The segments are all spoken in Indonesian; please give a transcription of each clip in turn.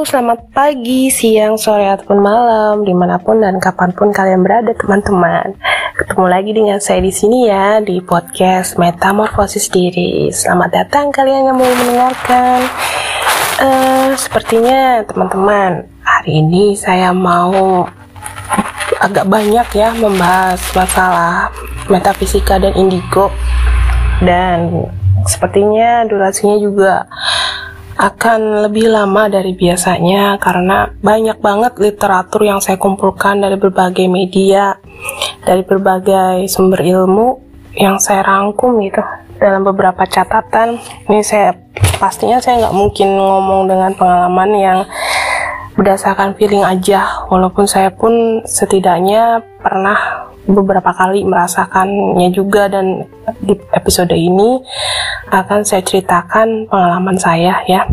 selamat pagi, siang, sore, ataupun malam, di mana pun dan kapan pun kalian berada, teman-teman. Ketemu lagi dengan saya di sini ya, di podcast Metamorfosis Diri. Selamat datang kalian yang mau mendengarkan. Uh, sepertinya teman-teman, hari ini saya mau agak banyak ya membahas masalah metafisika dan indigo. Dan sepertinya durasinya juga akan lebih lama dari biasanya karena banyak banget literatur yang saya kumpulkan dari berbagai media, dari berbagai sumber ilmu yang saya rangkum gitu dalam beberapa catatan. Ini saya pastinya saya nggak mungkin ngomong dengan pengalaman yang berdasarkan feeling aja, walaupun saya pun setidaknya pernah beberapa kali merasakannya juga dan di episode ini akan saya ceritakan pengalaman saya ya.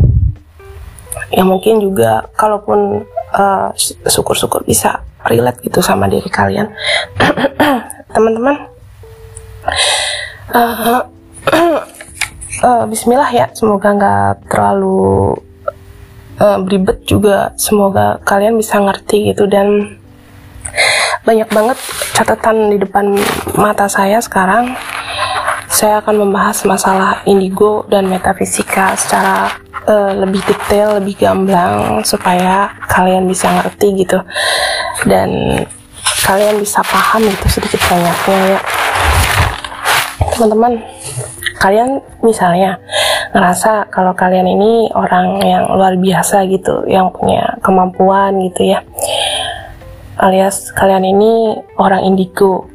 Yang mungkin juga kalaupun uh, syukur-syukur bisa relate gitu sama diri kalian. Teman-teman uh, uh, Bismillah ya. Semoga nggak terlalu uh, beribet juga. Semoga kalian bisa ngerti gitu dan banyak banget catatan di depan mata saya sekarang. Saya akan membahas masalah indigo dan metafisika secara uh, lebih detail, lebih gamblang supaya kalian bisa ngerti gitu. Dan kalian bisa paham gitu sedikit banyaknya ya. Teman-teman kalian misalnya ngerasa kalau kalian ini orang yang luar biasa gitu yang punya kemampuan gitu ya alias kalian ini orang indigo.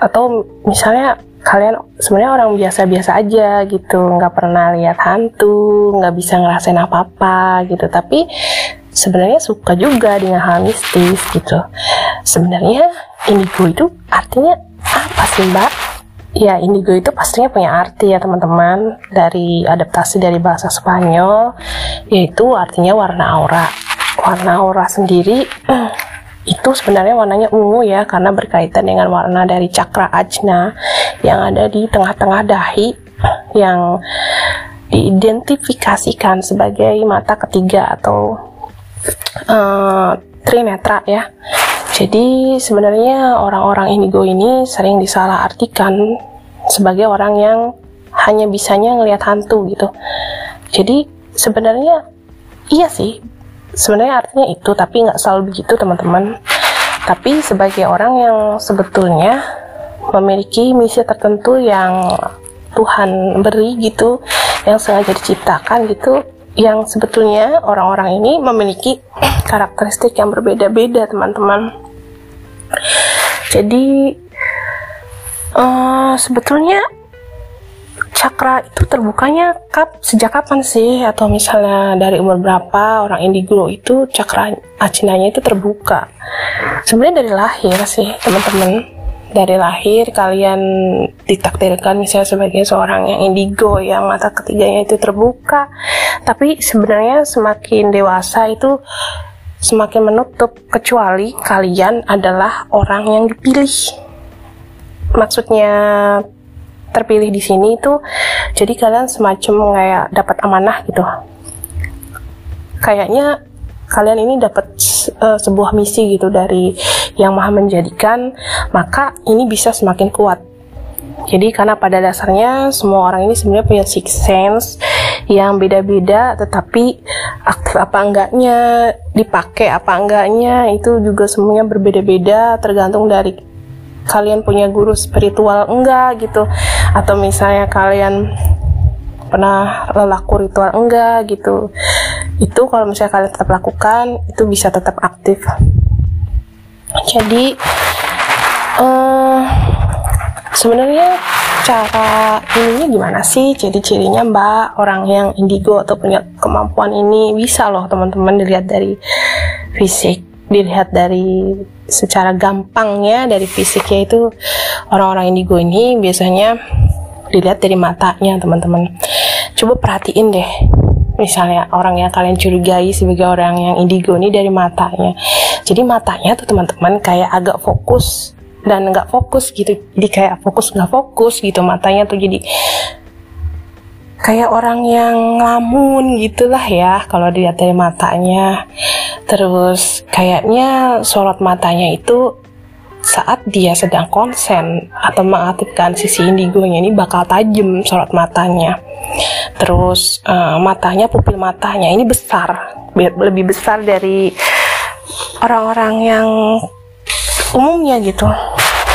Atau misalnya kalian sebenarnya orang biasa-biasa aja gitu nggak pernah lihat hantu nggak bisa ngerasain apa-apa gitu. Tapi sebenarnya suka juga dengan hal mistis gitu. Sebenarnya indigo itu artinya apa sih mbak? Ya indigo itu pastinya punya arti ya teman-teman dari adaptasi dari bahasa Spanyol yaitu artinya warna aura. Warna aura sendiri itu sebenarnya warnanya ungu ya karena berkaitan dengan warna dari cakra ajna yang ada di tengah-tengah dahi yang diidentifikasikan sebagai mata ketiga atau uh, trinetra ya. Jadi sebenarnya orang-orang indigo ini sering disalahartikan sebagai orang yang hanya bisanya ngelihat hantu gitu. Jadi sebenarnya iya sih sebenarnya artinya itu tapi nggak selalu begitu teman-teman. Tapi sebagai orang yang sebetulnya memiliki misi tertentu yang Tuhan beri gitu yang sengaja diciptakan gitu yang sebetulnya orang-orang ini memiliki karakteristik yang berbeda-beda teman-teman. Jadi uh, sebetulnya cakra itu terbukanya kap sejak kapan sih? Atau misalnya dari umur berapa orang indigo itu cakra acinanya itu terbuka? Sebenarnya dari lahir sih teman-teman. Dari lahir kalian ditakdirkan misalnya sebagai seorang yang indigo yang mata ketiganya itu terbuka. Tapi sebenarnya semakin dewasa itu semakin menutup kecuali kalian adalah orang yang dipilih. Maksudnya terpilih di sini itu jadi kalian semacam kayak dapat amanah gitu. Kayaknya kalian ini dapat uh, sebuah misi gitu dari yang maha menjadikan maka ini bisa semakin kuat. Jadi karena pada dasarnya semua orang ini sebenarnya punya six sense yang beda-beda tetapi aktif apa enggaknya dipakai apa enggaknya itu juga semuanya berbeda-beda tergantung dari kalian punya guru spiritual enggak gitu atau misalnya kalian pernah lelaku ritual enggak gitu. Itu kalau misalnya kalian tetap lakukan itu bisa tetap aktif. Jadi uh, sebenarnya cara ininya gimana sih? Jadi cirinya mbak orang yang indigo atau punya kemampuan ini bisa loh teman-teman dilihat dari fisik dilihat dari secara gampangnya dari fisiknya itu orang-orang indigo ini biasanya dilihat dari matanya teman-teman. Coba perhatiin deh misalnya orang yang kalian curigai sebagai orang yang indigo ini dari matanya. Jadi matanya tuh teman-teman kayak agak fokus dan nggak fokus gitu. Jadi kayak fokus nggak fokus gitu matanya tuh jadi kayak orang yang ngelamun gitulah ya kalau dilihat dari matanya. Terus kayaknya sorot matanya itu saat dia sedang konsen atau mengaktifkan sisi indigonya ini bakal tajam sorot matanya. Terus uh, matanya pupil matanya ini besar lebih besar dari orang-orang yang umumnya gitu.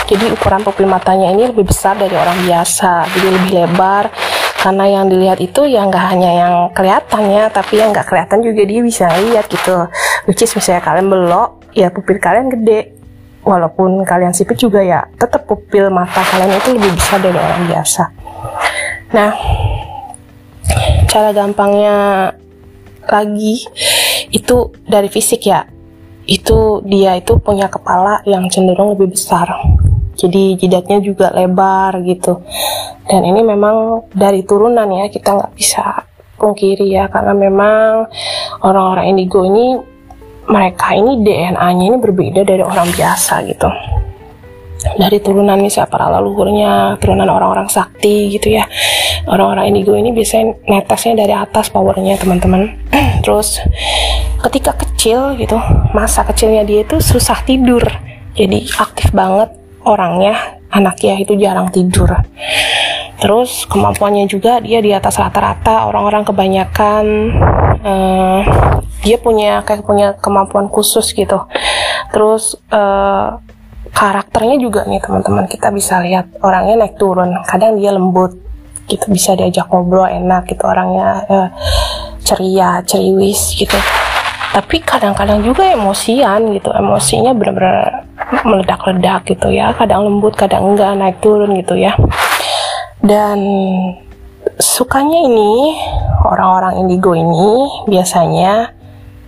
Jadi ukuran pupil matanya ini lebih besar dari orang biasa jadi lebih lebar karena yang dilihat itu ya nggak hanya yang kelihatannya tapi yang nggak kelihatan juga dia bisa lihat gitu. Which is misalnya kalian belok ya pupil kalian gede. Walaupun kalian sipit juga ya tetap pupil mata kalian itu lebih besar dari orang biasa. Nah cara gampangnya lagi itu dari fisik ya. Itu dia itu punya kepala yang cenderung lebih besar. Jadi jidatnya juga lebar gitu dan ini memang dari turunan ya kita nggak bisa pungkiri ya karena memang orang-orang indigo ini mereka ini DNA-nya ini berbeda dari orang biasa gitu dari turunan misalnya para leluhurnya, turunan orang-orang sakti gitu ya. Orang-orang indigo ini biasanya netesnya dari atas powernya teman-teman. Terus ketika kecil gitu, masa kecilnya dia itu susah tidur. Jadi aktif banget orangnya anaknya itu jarang tidur terus kemampuannya juga dia di atas rata-rata orang-orang kebanyakan uh, dia punya kayak punya kemampuan khusus gitu. Terus uh, karakternya juga nih teman-teman kita bisa lihat orangnya naik turun. Kadang dia lembut gitu bisa diajak ngobrol enak gitu orangnya uh, ceria ceriwis gitu. Tapi kadang-kadang juga emosian gitu emosinya benar-benar meledak-ledak gitu ya. Kadang lembut kadang enggak naik turun gitu ya dan sukanya ini orang-orang indigo ini biasanya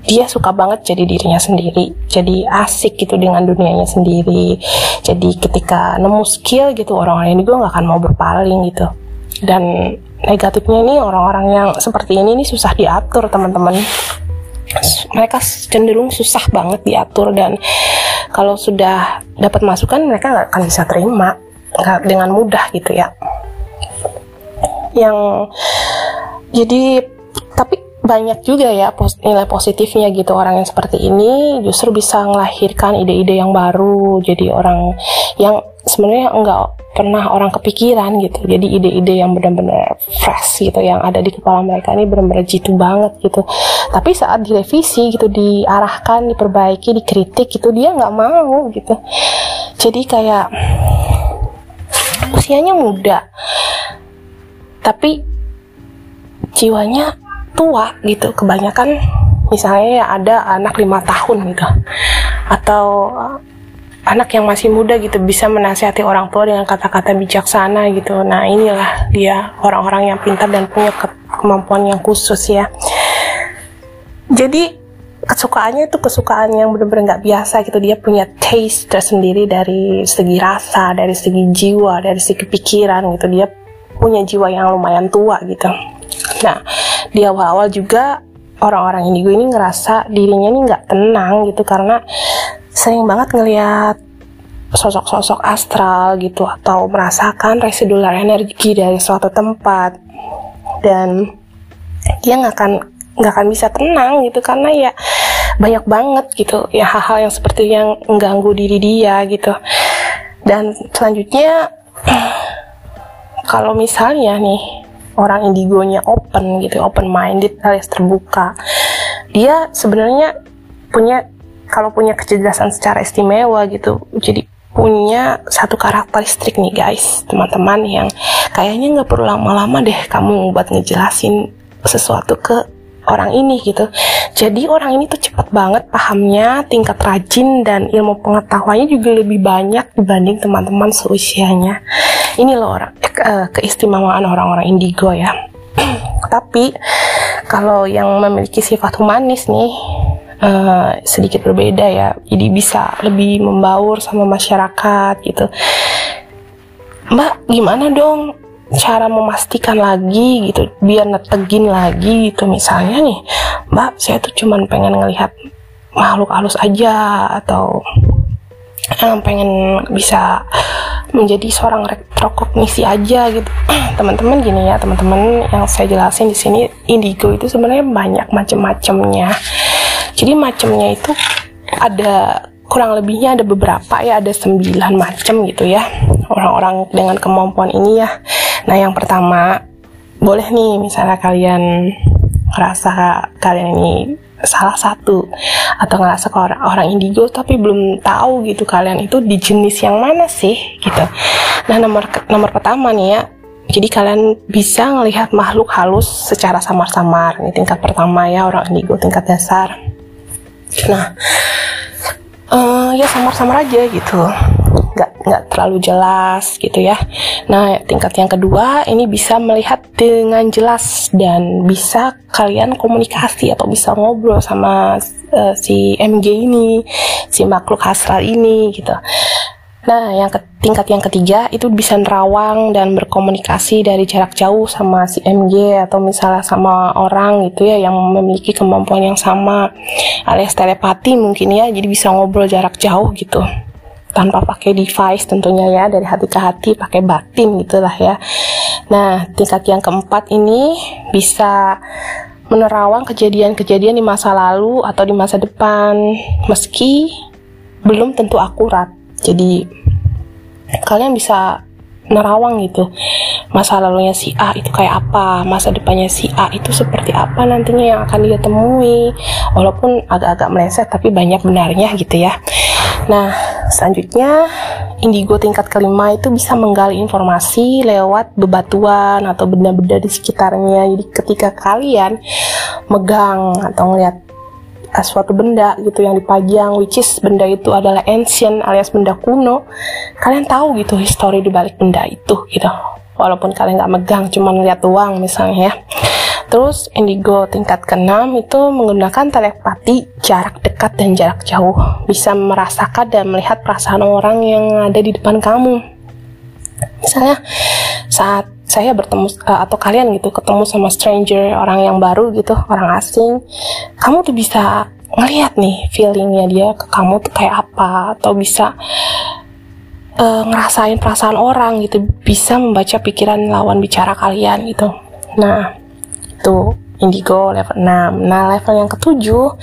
dia suka banget jadi dirinya sendiri. Jadi asik gitu dengan dunianya sendiri. Jadi ketika nemu skill gitu orang-orang indigo nggak akan mau berpaling gitu. Dan negatifnya ini orang-orang yang seperti ini ini susah diatur teman-teman. Mereka cenderung susah banget diatur dan kalau sudah dapat masukan mereka nggak akan bisa terima. Dengan mudah gitu ya yang jadi tapi banyak juga ya nilai positifnya gitu. Orang yang seperti ini justru bisa melahirkan ide-ide yang baru. Jadi orang yang sebenarnya enggak pernah orang kepikiran gitu. Jadi ide-ide yang benar-benar fresh gitu yang ada di kepala mereka ini benar-benar jitu banget gitu. Tapi saat direvisi gitu diarahkan diperbaiki dikritik gitu dia nggak mau gitu. Jadi kayak usianya muda tapi jiwanya tua gitu kebanyakan misalnya ya ada anak lima tahun gitu atau anak yang masih muda gitu bisa menasihati orang tua dengan kata-kata bijaksana gitu. Nah inilah dia orang-orang yang pintar dan punya ke kemampuan yang khusus ya. Jadi kesukaannya itu kesukaan yang benar-benar nggak biasa gitu. Dia punya taste tersendiri dari segi rasa, dari segi jiwa, dari segi pikiran gitu. Dia punya jiwa yang lumayan tua gitu. Nah di awal-awal juga orang-orang indigo ini ngerasa dirinya ini nggak tenang gitu. Karena sering banget ngelihat sosok-sosok astral gitu. Atau merasakan residual energi dari suatu tempat. Dan dia nggak akan nggak akan bisa tenang gitu. Karena ya banyak banget gitu. Ya hal-hal yang seperti yang mengganggu diri dia gitu. Dan selanjutnya kalau misalnya nih orang indigonya open gitu open minded alias terbuka dia sebenarnya punya kalau punya kecerdasan secara istimewa gitu jadi punya satu karakteristik nih guys teman-teman yang kayaknya nggak perlu lama-lama deh kamu buat ngejelasin sesuatu ke orang ini gitu. Jadi orang ini tuh cepat banget pahamnya tingkat rajin dan ilmu pengetahuannya juga lebih banyak dibanding teman-teman seusianya ini loh orang ke keistimewaan orang-orang indigo ya. Tapi kalau yang memiliki sifat humanis nih uh, sedikit berbeda ya. Jadi bisa lebih membaur sama masyarakat gitu. Mbak gimana dong cara memastikan lagi gitu? Biar netegin lagi gitu. Misalnya nih mbak saya tuh cuman pengen ngelihat makhluk halus aja atau um, pengen bisa menjadi seorang retrokognisi aja gitu. Teman-teman gini ya teman-teman yang saya jelasin di sini indigo itu sebenarnya banyak macam-macamnya jadi macamnya itu ada kurang lebihnya ada beberapa ya ada sembilan macam gitu ya orang-orang dengan kemampuan ini ya. Nah yang pertama boleh nih misalnya kalian ngerasa kalian ini salah satu atau ngerasa ke orang, orang indigo tapi belum tahu gitu kalian itu di jenis yang mana sih gitu. Nah nomor nomor pertama nih ya jadi kalian bisa melihat makhluk halus secara samar-samar ini tingkat pertama ya orang indigo tingkat dasar. Nah uh, ya samar-samar aja gitu nggak nggak terlalu jelas gitu ya. Nah tingkat yang kedua ini bisa melihat dengan jelas dan bisa kalian komunikasi atau bisa ngobrol sama uh, si MG ini si makhluk hasral ini gitu. Nah, yang ke, tingkat yang ketiga itu bisa nerawang dan berkomunikasi dari jarak jauh sama si MG atau misalnya sama orang gitu ya yang memiliki kemampuan yang sama alias telepati mungkin ya, jadi bisa ngobrol jarak jauh gitu tanpa pakai device tentunya ya dari hati ke hati pakai batin gitulah ya. Nah, tingkat yang keempat ini bisa menerawang kejadian-kejadian di masa lalu atau di masa depan meski belum tentu akurat jadi kalian bisa nerawang gitu. Masa lalunya si A itu kayak apa? Masa depannya si A itu seperti apa nantinya yang akan dia temui? Walaupun agak-agak meleset tapi banyak benarnya gitu ya. Nah selanjutnya indigo tingkat kelima itu bisa menggali informasi lewat bebatuan atau benda-benda di sekitarnya. Jadi ketika kalian megang atau ngeliat suatu benda gitu yang dipajang which is benda itu adalah ancient alias benda kuno kalian tahu gitu histori di balik benda itu gitu walaupun kalian nggak megang cuma lihat uang misalnya ya Terus indigo tingkat keenam itu menggunakan telepati jarak dekat dan jarak jauh. Bisa merasakan dan melihat perasaan orang yang ada di depan kamu. Misalnya saat saya bertemu uh, atau kalian gitu ketemu sama stranger orang yang baru gitu orang asing kamu tuh bisa ngelihat nih feelingnya dia ke kamu tuh kayak apa atau bisa uh, ngerasain perasaan orang gitu bisa membaca pikiran lawan bicara kalian gitu nah itu indigo level 6 nah level yang ketujuh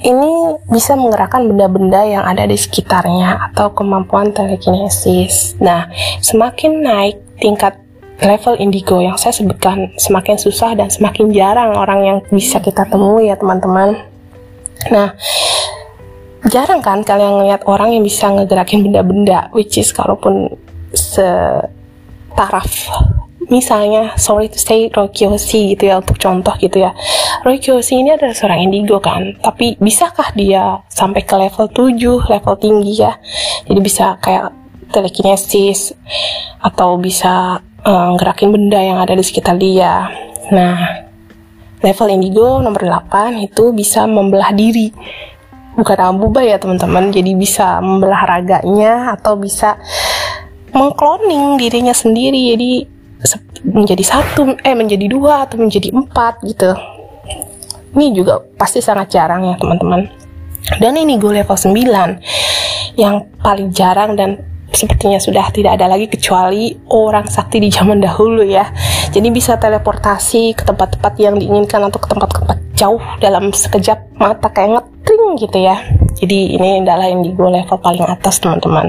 ini bisa menggerakkan benda-benda yang ada di sekitarnya atau kemampuan telekinesis. Nah, semakin naik tingkat level indigo yang saya sebutkan semakin susah dan semakin jarang orang yang bisa kita temui ya teman-teman. Nah, jarang kan kalian ngeliat orang yang bisa ngegerakin benda-benda, which is kalaupun setaraf. Misalnya sorry to say Roy Kiyoshi gitu ya untuk contoh gitu ya. Roy Kiyoshi ini adalah seorang indigo kan tapi bisakah dia sampai ke level 7 level tinggi ya? Jadi bisa kayak telekinesis atau bisa uh, gerakin benda yang ada di sekitar dia. Nah, level indigo nomor 8 itu bisa membelah diri. Bukan amuba ya teman-teman, jadi bisa membelah raganya atau bisa mengkloning dirinya sendiri jadi menjadi satu eh menjadi dua atau menjadi empat gitu ini juga pasti sangat jarang ya teman-teman dan ini gue level 9 yang paling jarang dan sepertinya sudah tidak ada lagi kecuali orang sakti di zaman dahulu ya. Jadi bisa teleportasi ke tempat-tempat yang diinginkan atau ke tempat-tempat jauh dalam sekejap mata kayak ngetring gitu ya. Jadi ini adalah yang di level paling atas teman-teman.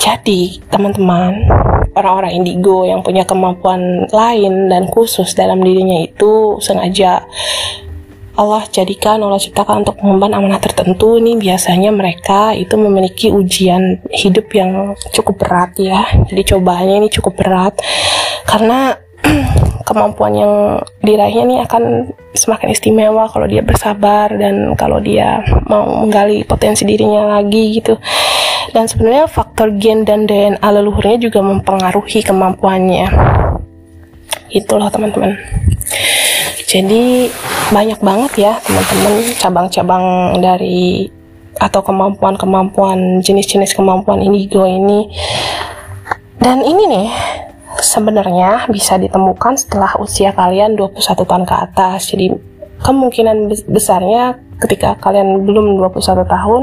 Jadi teman-teman orang-orang indigo yang punya kemampuan lain dan khusus dalam dirinya itu sengaja Allah jadikan Allah ciptakan untuk mengemban amanah tertentu. Nih biasanya mereka itu memiliki ujian hidup yang cukup berat ya. Jadi cobaannya ini cukup berat. Karena kemampuan yang diraihnya ini akan semakin istimewa kalau dia bersabar dan kalau dia mau menggali potensi dirinya lagi gitu. Dan sebenarnya faktor gen dan DNA leluhurnya juga mempengaruhi kemampuannya. Itulah teman-teman jadi banyak banget ya teman-teman cabang-cabang dari atau kemampuan-kemampuan jenis-jenis kemampuan indigo ini. Dan ini nih sebenarnya bisa ditemukan setelah usia kalian 21 tahun ke atas. Jadi kemungkinan besarnya ketika kalian belum 21 tahun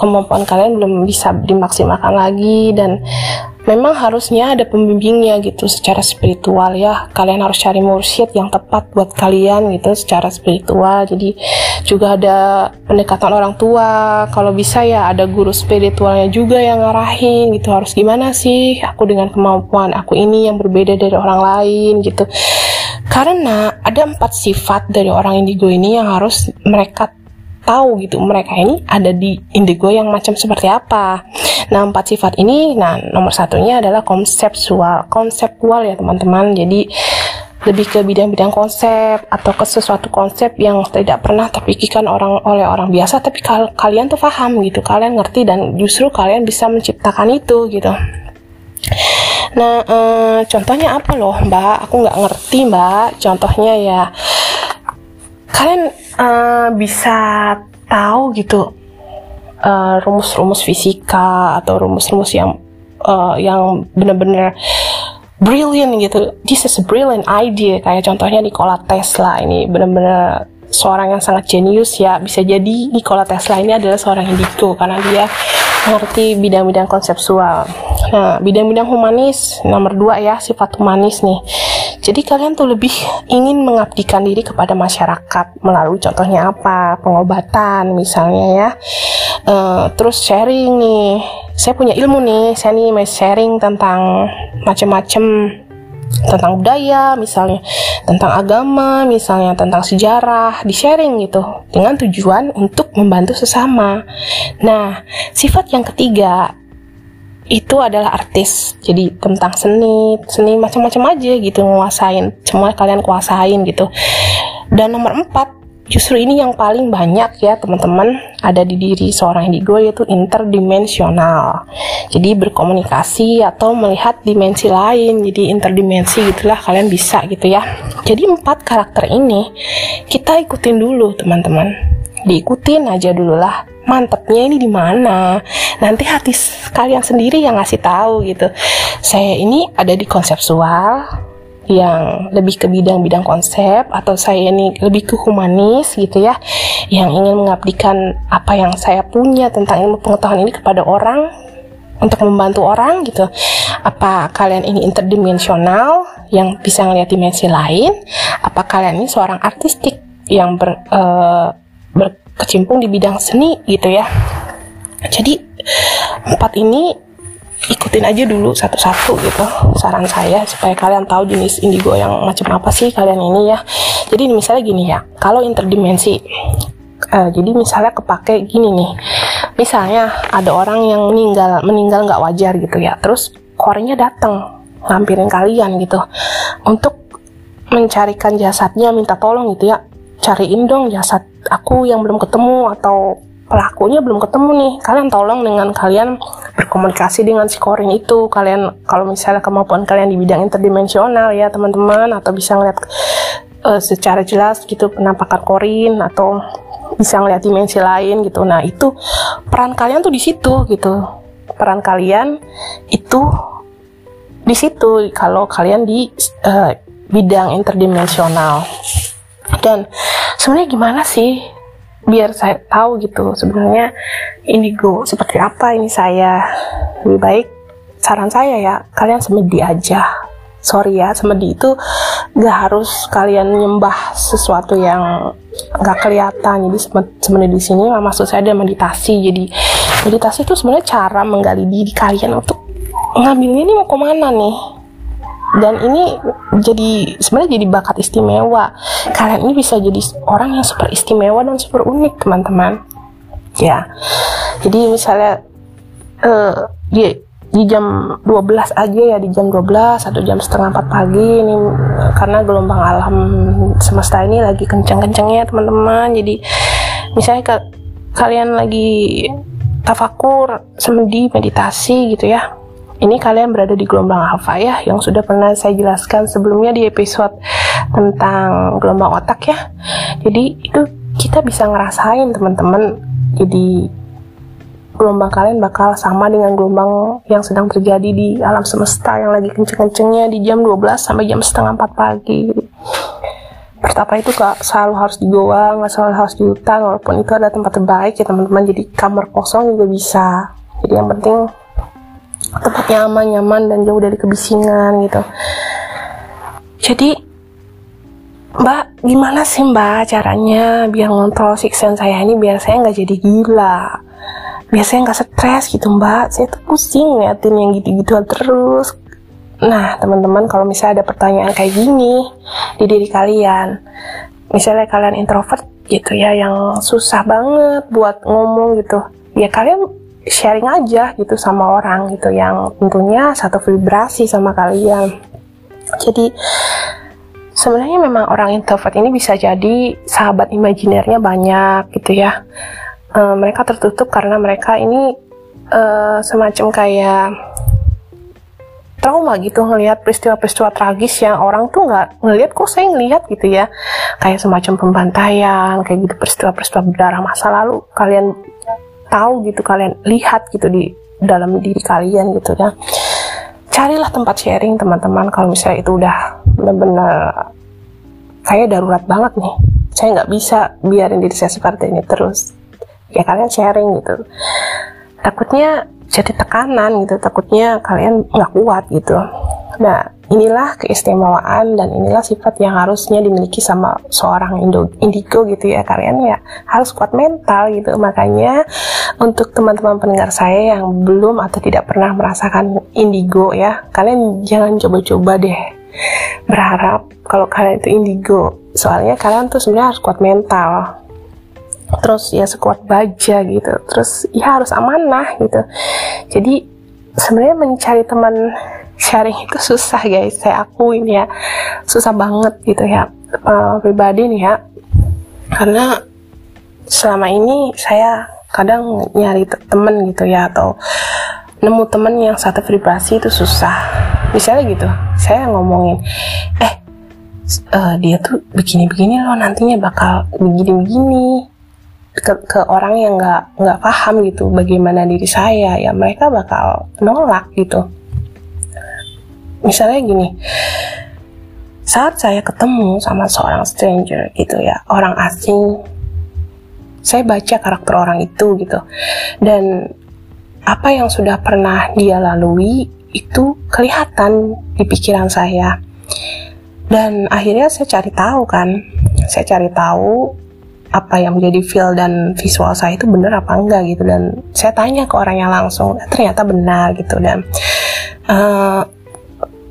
kemampuan kalian belum bisa dimaksimalkan lagi dan memang harusnya ada pembimbingnya gitu secara spiritual ya. Kalian harus cari mursyid yang tepat buat kalian gitu secara spiritual. Jadi juga ada pendekatan orang tua. Kalau bisa ya ada guru spiritualnya juga yang ngarahin gitu. Harus gimana sih? Aku dengan kemampuan aku ini yang berbeda dari orang lain gitu. Karena ada empat sifat dari orang indigo ini yang harus mereka tahu gitu mereka ini ada di indigo yang macam seperti apa. Nah empat sifat ini, nah nomor satunya adalah konseptual, konseptual ya teman-teman. Jadi lebih ke bidang-bidang konsep atau ke sesuatu konsep yang tidak pernah terpikirkan orang oleh orang biasa tapi kal kalian tuh paham gitu kalian ngerti dan justru kalian bisa menciptakan itu gitu nah eh, contohnya apa loh mbak aku nggak ngerti mbak contohnya ya kalian uh, bisa tahu gitu eh, rumus-rumus fisika atau rumus-rumus yang uh, yang benar-benar brilliant gitu. This is a brilliant idea kayak contohnya Nikola Tesla ini benar-benar seorang yang sangat jenius ya. Bisa jadi Nikola Tesla ini adalah seorang indigo karena dia mengerti bidang-bidang konseptual. Nah, bidang-bidang humanis nomor dua ya sifat humanis nih. Jadi kalian tuh lebih ingin mengabdikan diri kepada masyarakat melalui contohnya apa pengobatan misalnya ya. Uh, terus sharing nih, saya punya ilmu nih, saya nih sharing tentang macam-macam tentang budaya misalnya, tentang agama misalnya, tentang sejarah, di sharing gitu dengan tujuan untuk membantu sesama. Nah, sifat yang ketiga itu adalah artis jadi tentang seni seni macam-macam aja gitu nguasain semua kalian kuasain gitu dan nomor empat justru ini yang paling banyak ya teman-teman ada di diri seorang indigo yaitu interdimensional. Jadi berkomunikasi atau melihat dimensi lain. Jadi interdimensi gitulah kalian bisa gitu ya. Jadi empat karakter ini kita ikutin dulu teman-teman. Diikutin aja dulu lah. Mantepnya ini di mana? Nanti hati kalian sendiri yang ngasih tahu gitu. Saya ini ada di konseptual yang lebih ke bidang-bidang konsep atau saya ini lebih ke humanis gitu ya yang ingin mengabdikan apa yang saya punya tentang ilmu pengetahuan ini kepada orang untuk membantu orang gitu. Apa kalian ini interdimensional yang bisa ngeliat dimensi lain? Apa kalian ini seorang artistik yang ber, uh, ber kecimpung di bidang seni gitu ya? Jadi empat ini ikutin aja dulu satu-satu gitu saran saya supaya kalian tahu jenis indigo yang macam apa sih kalian ini ya. Jadi misalnya gini ya kalau interdimensi uh, jadi misalnya kepake gini nih misalnya ada orang yang meninggal meninggal nggak wajar gitu ya terus korenya datang ngampirin kalian gitu. Untuk mencarikan jasadnya minta tolong gitu ya cariin dong jasad aku yang belum ketemu atau pelakunya belum ketemu nih. Kalian tolong dengan kalian berkomunikasi dengan si korin itu. Kalian kalau misalnya kemampuan kalian di bidang interdimensional ya teman-teman atau bisa ngeliat uh, secara jelas gitu penampakan korin atau bisa ngeliat dimensi lain gitu. Nah itu peran kalian tuh di situ gitu. Peran kalian itu di situ kalau kalian di uh, bidang interdimensional. Dan sebenarnya gimana sih biar saya tahu gitu sebenarnya indigo seperti apa ini saya. Lebih baik saran saya ya kalian semedi aja. Sorry ya semedi itu gak harus kalian nyembah sesuatu yang gak kelihatan. Jadi sebenarnya di sini maksud saya ada meditasi. Jadi meditasi itu sebenarnya cara menggali diri kalian untuk ngambilnya ini mau ke mana nih dan ini jadi sebenarnya jadi bakat istimewa. Kalian ini bisa jadi orang yang super istimewa dan super unik teman-teman. Ya. Jadi misalnya uh, di di jam 12 aja ya di jam 12 atau jam setengah 4 pagi ini karena gelombang alam semesta ini lagi kenceng-kencengnya teman-teman. Jadi misalnya ke, kalian lagi tafakur semedi meditasi gitu ya ini kalian berada di gelombang alfa ya yang sudah pernah saya jelaskan sebelumnya di episode tentang gelombang otak ya. Jadi itu kita bisa ngerasain teman-teman. Jadi gelombang kalian bakal sama dengan gelombang yang sedang terjadi di alam semesta yang lagi kenceng-kencengnya di jam 12 sampai jam setengah 4 pagi. Pertapa itu gak selalu harus di goa gak selalu harus di hutan walaupun itu ada tempat terbaik ya teman-teman. Jadi kamar kosong juga bisa. Jadi yang penting tempatnya aman nyaman dan jauh dari kebisingan gitu. Jadi mbak gimana sih mbak caranya biar ngontrol siksen saya ini biar saya nggak jadi gila? Biar saya nggak stres gitu mbak. Saya tuh pusing ngeliatin yang gitu-gitu terus. Nah, teman-teman, kalau misalnya ada pertanyaan kayak gini di diri kalian, misalnya kalian introvert gitu ya, yang susah banget buat ngomong gitu, ya kalian sharing aja gitu sama orang gitu yang tentunya satu vibrasi sama kalian. Jadi sebenarnya memang orang introvert ini bisa jadi sahabat imajinernya banyak gitu ya. E, mereka tertutup karena mereka ini e, semacam kayak trauma gitu ngelihat peristiwa-peristiwa tragis yang orang tuh nggak ngelihat kok saya ngelihat gitu ya kayak semacam pembantaian kayak gitu peristiwa-peristiwa berdarah masa lalu kalian tahu gitu kalian lihat gitu di dalam diri kalian gitu ya. Carilah tempat sharing teman-teman. Kalau misalnya itu udah benar-benar kayak darurat banget nih saya nggak bisa biarin diri saya seperti ini terus. Ya kalian sharing gitu takutnya jadi tekanan gitu takutnya kalian nggak kuat gitu. Nah inilah keistimewaan dan inilah sifat yang harusnya dimiliki sama seorang indigo gitu ya. Kalian ya harus kuat mental gitu. Makanya untuk teman-teman pendengar saya yang belum atau tidak pernah merasakan indigo ya kalian jangan coba-coba deh. Berharap kalau kalian itu indigo. Soalnya kalian tuh sebenarnya harus kuat mental terus ya sekuat baja gitu. Terus ya harus amanah gitu. Jadi sebenarnya mencari teman sharing itu susah guys. Saya akuin ya susah banget gitu ya uh, pribadi nih ya. Karena selama ini saya kadang nyari temen gitu ya atau nemu temen yang satu vibrasi itu susah. Misalnya gitu saya ngomongin eh uh, dia tuh begini-begini loh nantinya bakal begini-begini ke, ke orang yang nggak nggak paham gitu bagaimana diri saya ya mereka bakal nolak gitu. Misalnya gini saat saya ketemu sama seorang stranger gitu ya orang asing saya baca karakter orang itu gitu. Dan apa yang sudah pernah dia lalui itu kelihatan di pikiran saya. Dan akhirnya saya cari tahu kan saya cari tahu apa yang menjadi feel dan visual saya itu benar apa enggak gitu. Dan saya tanya ke orangnya langsung ternyata benar gitu. Dan uh,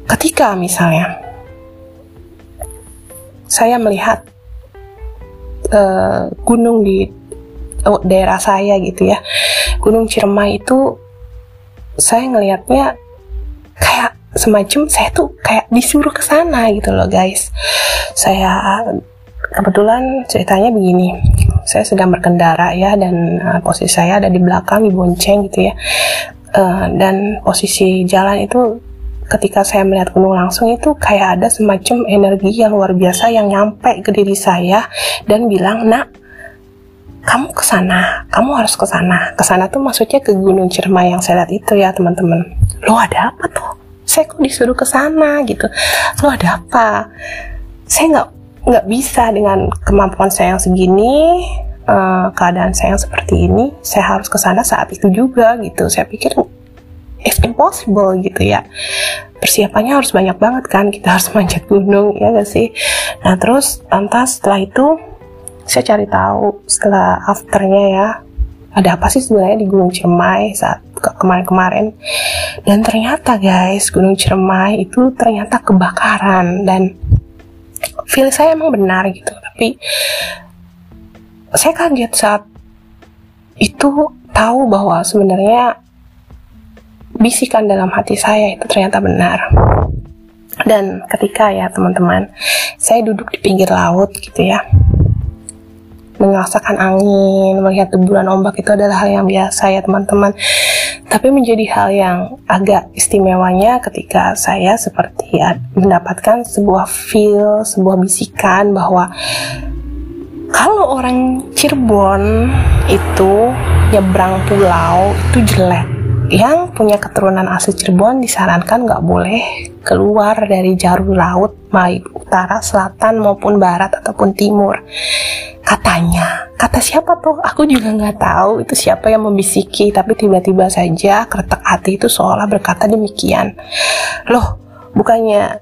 ketika misalnya saya melihat uh, gunung di oh, daerah saya gitu ya gunung Ciremai itu saya ngelihatnya kayak semacam saya tuh kayak disuruh ke sana gitu loh guys. Saya kebetulan ceritanya begini saya sedang berkendara ya dan uh, posisi saya ada di belakang di bonceng gitu ya uh, dan posisi jalan itu ketika saya melihat gunung langsung itu kayak ada semacam energi yang luar biasa yang nyampe ke diri saya dan bilang nak kamu ke sana, kamu harus ke sana. Ke sana tuh maksudnya ke Gunung Ciremai yang saya lihat itu ya, teman-teman. Lo ada apa tuh? Saya kok disuruh ke sana gitu. Lo ada apa? Saya nggak nggak bisa dengan kemampuan saya yang segini uh, keadaan saya yang seperti ini saya harus ke sana saat itu juga gitu. Saya pikir it's impossible gitu ya. Persiapannya harus banyak banget kan kita harus manjat gunung ya gak sih? Nah terus lantas setelah itu saya cari tahu setelah afternya ya ada apa sih sebenarnya di Gunung Ciremai saat ke kemarin-kemarin. Dan ternyata guys Gunung Ciremai itu ternyata kebakaran dan feel saya emang benar gitu tapi saya kaget saat itu tahu bahwa sebenarnya bisikan dalam hati saya itu ternyata benar dan ketika ya teman-teman saya duduk di pinggir laut gitu ya merasakan angin, melihat deburan ombak itu adalah hal yang biasa ya teman-teman. Tapi menjadi hal yang agak istimewanya ketika saya seperti mendapatkan sebuah feel, sebuah bisikan bahwa kalau orang Cirebon itu nyebrang pulau itu jelek. Yang punya keturunan asli Cirebon disarankan nggak boleh keluar dari jalur laut baik utara, selatan maupun barat ataupun timur. Katanya, kata siapa tuh? Aku juga nggak tahu itu siapa yang membisiki, tapi tiba-tiba saja keretak hati itu seolah berkata demikian. Loh, bukannya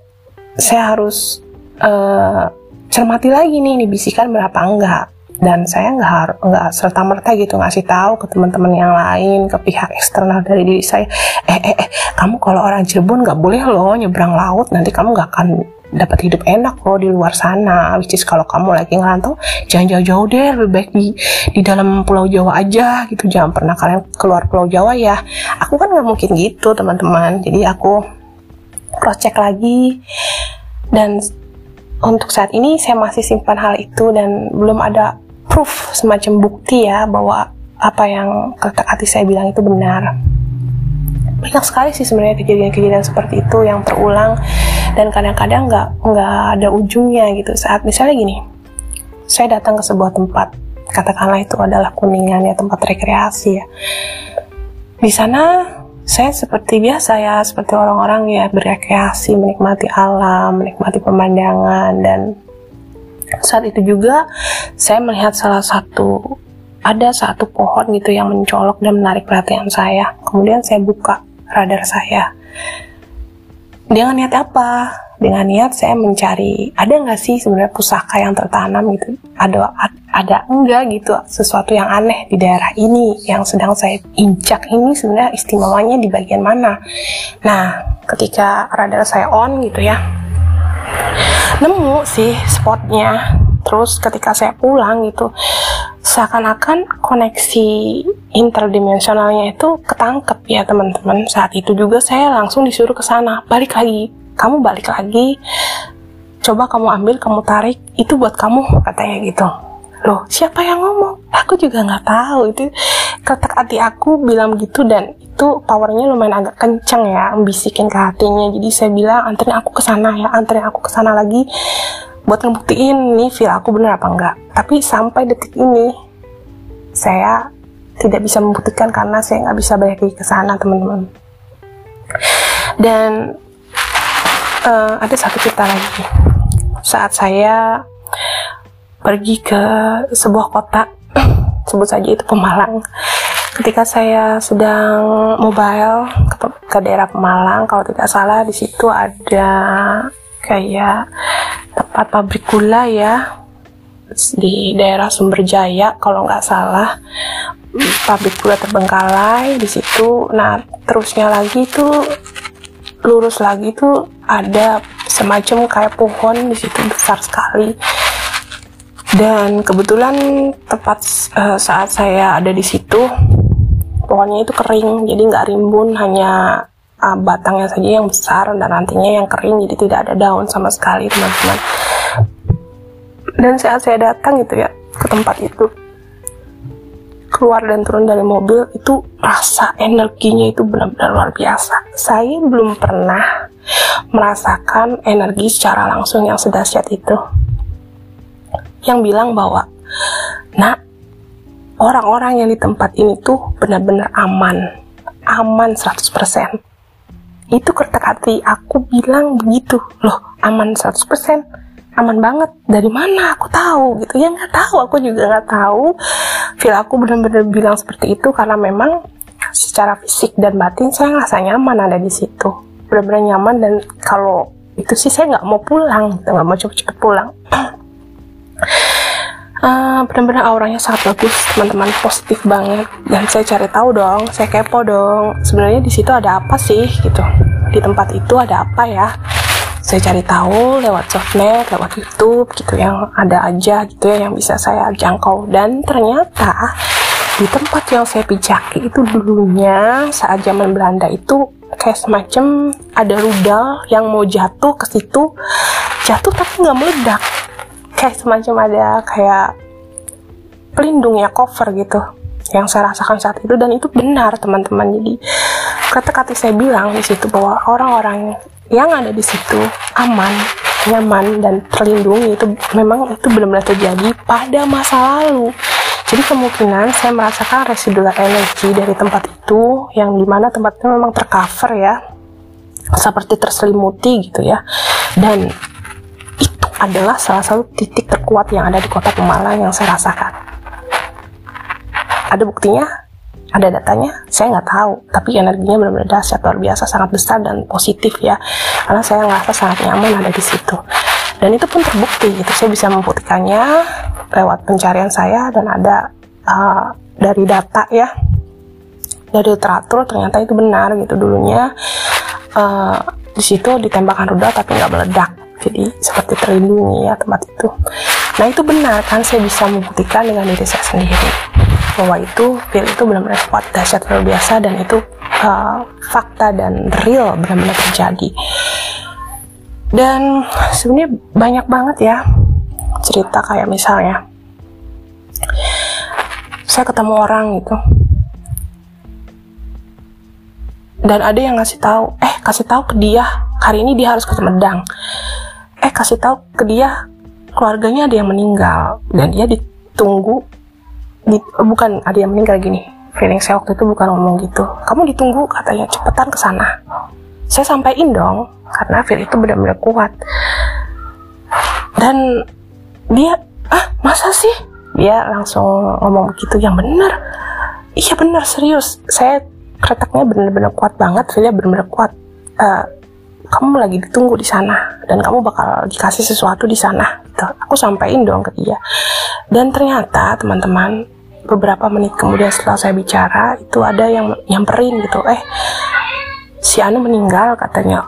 saya harus uh, cermati lagi nih, nih bisikan berapa enggak? Dan saya nggak harus nggak serta merta gitu ngasih tahu ke teman-teman yang lain ke pihak eksternal dari diri saya. Eh eh eh kamu kalau orang Cirebon nggak boleh loh nyebrang laut nanti kamu nggak akan dapat hidup enak loh di luar sana. Which is kalau kamu lagi ngerantau jangan jauh-jauh deh lebih baik di di dalam pulau Jawa aja gitu. Jangan pernah kalian keluar pulau Jawa ya. Aku kan nggak mungkin gitu teman-teman. Jadi aku cross check lagi. Dan untuk saat ini saya masih simpan hal itu dan belum ada proof semacam bukti ya bahwa apa yang kata hati saya bilang itu benar. Banyak sekali sih sebenarnya kejadian-kejadian seperti itu yang terulang dan kadang-kadang nggak nggak ada ujungnya gitu. Saat misalnya gini saya datang ke sebuah tempat katakanlah itu adalah kuningan ya tempat rekreasi ya. Di sana saya seperti biasa ya seperti orang-orang ya berekreasi menikmati alam menikmati pemandangan dan saat itu juga saya melihat salah satu ada satu pohon gitu yang mencolok dan menarik perhatian saya. Kemudian saya buka radar saya. Dengan niat apa? Dengan niat saya mencari ada nggak sih sebenarnya pusaka yang tertanam gitu? Ada ada enggak gitu sesuatu yang aneh di daerah ini yang sedang saya injak ini sebenarnya istimewanya di bagian mana? Nah, ketika radar saya on gitu ya, nemu sih spotnya. Terus ketika saya pulang gitu seakan-akan koneksi interdimensionalnya itu ketangkep ya teman-teman. Saat itu juga saya langsung disuruh ke sana balik lagi kamu balik lagi. Coba kamu ambil kamu tarik itu buat kamu katanya gitu. Loh siapa yang ngomong? Aku juga nggak tahu. Itu ketek hati aku bilang gitu dan itu powernya lumayan agak kenceng ya bisikin ke hatinya. Jadi saya bilang anterin aku ke sana ya anterin aku ke sana lagi buat ngebuktiin nih feel aku bener apa enggak. Tapi sampai detik ini saya tidak bisa membuktikan karena saya nggak bisa balik ke sana teman-teman. Dan uh, ada satu cerita lagi. Saat saya pergi ke sebuah kota sebut saja itu Pemalang ketika saya sedang mobile ke, ke daerah Pemalang kalau tidak salah di situ ada kayak tempat pabrik gula ya di daerah Sumberjaya kalau nggak salah. Pabrik gula terbengkalai di situ. Nah terusnya lagi tuh lurus lagi tuh ada semacam kayak pohon di situ besar sekali dan kebetulan tepat uh, saat saya ada di situ pohonnya itu kering jadi nggak rimbun hanya uh, batangnya saja yang besar dan nantinya yang kering jadi tidak ada daun sama sekali teman-teman. Dan saat saya datang gitu ya ke tempat itu keluar dan turun dari mobil itu rasa energinya itu benar-benar luar biasa. Saya belum pernah merasakan energi secara langsung yang sedahsyat itu yang bilang bahwa nah orang-orang yang di tempat ini tuh benar-benar aman. Aman 100% itu kertek hati. Aku bilang begitu. Loh aman 100% aman banget. Dari mana aku tahu? Gitu. Ya nggak tahu. Aku juga nggak tahu. Feel aku benar-benar bilang seperti itu karena memang secara fisik dan batin saya ngerasa nyaman ada di situ. Benar-benar nyaman dan kalau itu sih saya nggak mau pulang gitu. Mau cepet-cepet pulang uh, benar-benar auranya sangat bagus teman-teman. Positif banget. Dan saya cari tahu dong saya kepo dong. Sebenarnya di situ ada apa sih gitu? Di tempat itu ada apa ya? Saya cari tahu lewat sosmed lewat YouTube gitu yang ada aja gitu ya yang bisa saya jangkau. Dan ternyata di tempat yang saya pijaki itu dulunya saat zaman Belanda itu kayak semacam ada rudal yang mau jatuh ke situ. Jatuh tapi nggak meledak kayak semacam ada kayak pelindung ya cover gitu yang saya rasakan saat itu. Dan itu benar teman-teman. Jadi kata-kata saya bilang di situ bahwa orang-orang yang ada di situ aman nyaman dan terlindungi itu memang itu benar-benar terjadi pada masa lalu. Jadi kemungkinan saya merasakan residual energi dari tempat itu yang di mana tempat itu memang tercover ya seperti terselimuti gitu ya. Dan adalah salah satu titik terkuat yang ada di kota Pemalang yang saya rasakan. Ada buktinya ada datanya saya nggak tahu. Tapi energinya benar-benar dahsyat luar biasa sangat besar dan positif ya. Karena saya ngerasa sangat nyaman ada di situ. Dan itu pun terbukti gitu saya bisa membuktikannya lewat pencarian saya dan ada uh, dari data ya. Dari literatur ternyata itu benar gitu dulunya. Uh, di situ ditembakkan rudal tapi nggak meledak jadi seperti terlindungi ya tempat itu. Nah itu benar kan saya bisa membuktikan dengan diri saya sendiri bahwa itu feel itu benar-benar kuat dahsyat luar biasa dan itu uh, fakta dan real benar-benar terjadi. Dan sebenarnya banyak banget ya cerita kayak misalnya saya ketemu orang gitu. Dan ada yang ngasih tahu eh kasih tahu ke dia hari ini dia harus ke Sumedang eh kasih tahu ke dia keluarganya ada yang meninggal. Dan dia ditunggu di, bukan ada yang meninggal gini. Feeling saya waktu itu bukan ngomong gitu. Kamu ditunggu katanya cepetan ke sana. Saya sampaikan dong karena feel itu benar-benar kuat. Dan dia ah masa sih? Dia langsung ngomong begitu yang benar. Iya benar serius. Saya kreteknya benar-benar kuat banget feelnya benar-benar kuat uh, kamu lagi ditunggu di sana dan kamu bakal dikasih sesuatu di sana gitu. aku sampaikan dong ke dia. Dan ternyata teman-teman beberapa menit kemudian setelah saya bicara itu ada yang nyamperin gitu. Eh si Anu meninggal katanya.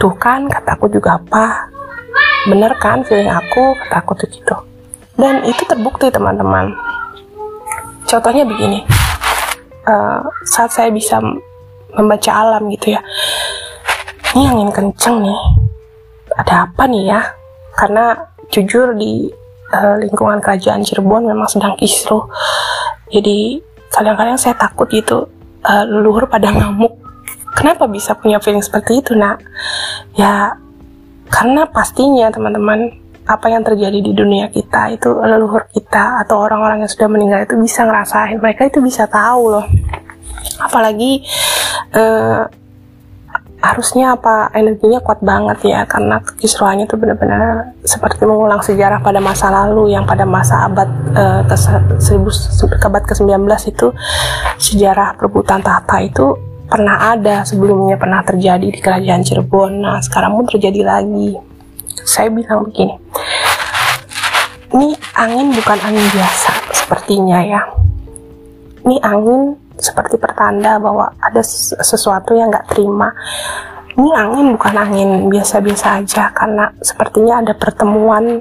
Tuh kan kataku juga apa? Bener kan feeling aku? Kata aku tuh gitu. Dan itu terbukti teman-teman. Contohnya begini. Uh, saat saya bisa membaca alam gitu ya ini angin kenceng nih ada apa nih ya karena jujur di uh, lingkungan kerajaan Cirebon memang sedang kisruh. Jadi kadang-kadang saya takut gitu uh, leluhur pada ngamuk. Kenapa bisa punya feeling seperti itu, nak? Ya karena pastinya teman-teman apa yang terjadi di dunia kita itu leluhur kita atau orang-orang yang sudah meninggal itu bisa ngerasain mereka itu bisa tahu loh apalagi uh, harusnya apa energinya kuat banget ya karena kekisruhannya itu benar-benar seperti mengulang sejarah pada masa lalu yang pada masa abad uh, ke 1000 abad ke-19 itu sejarah perebutan tahta itu pernah ada sebelumnya pernah terjadi di kerajaan Cirebon. Nah sekarang pun terjadi lagi. Saya bilang begini ini angin bukan angin biasa sepertinya ya. Ini angin seperti pertanda bahwa ada sesuatu yang nggak terima. Ini angin bukan angin biasa-biasa aja karena sepertinya ada pertemuan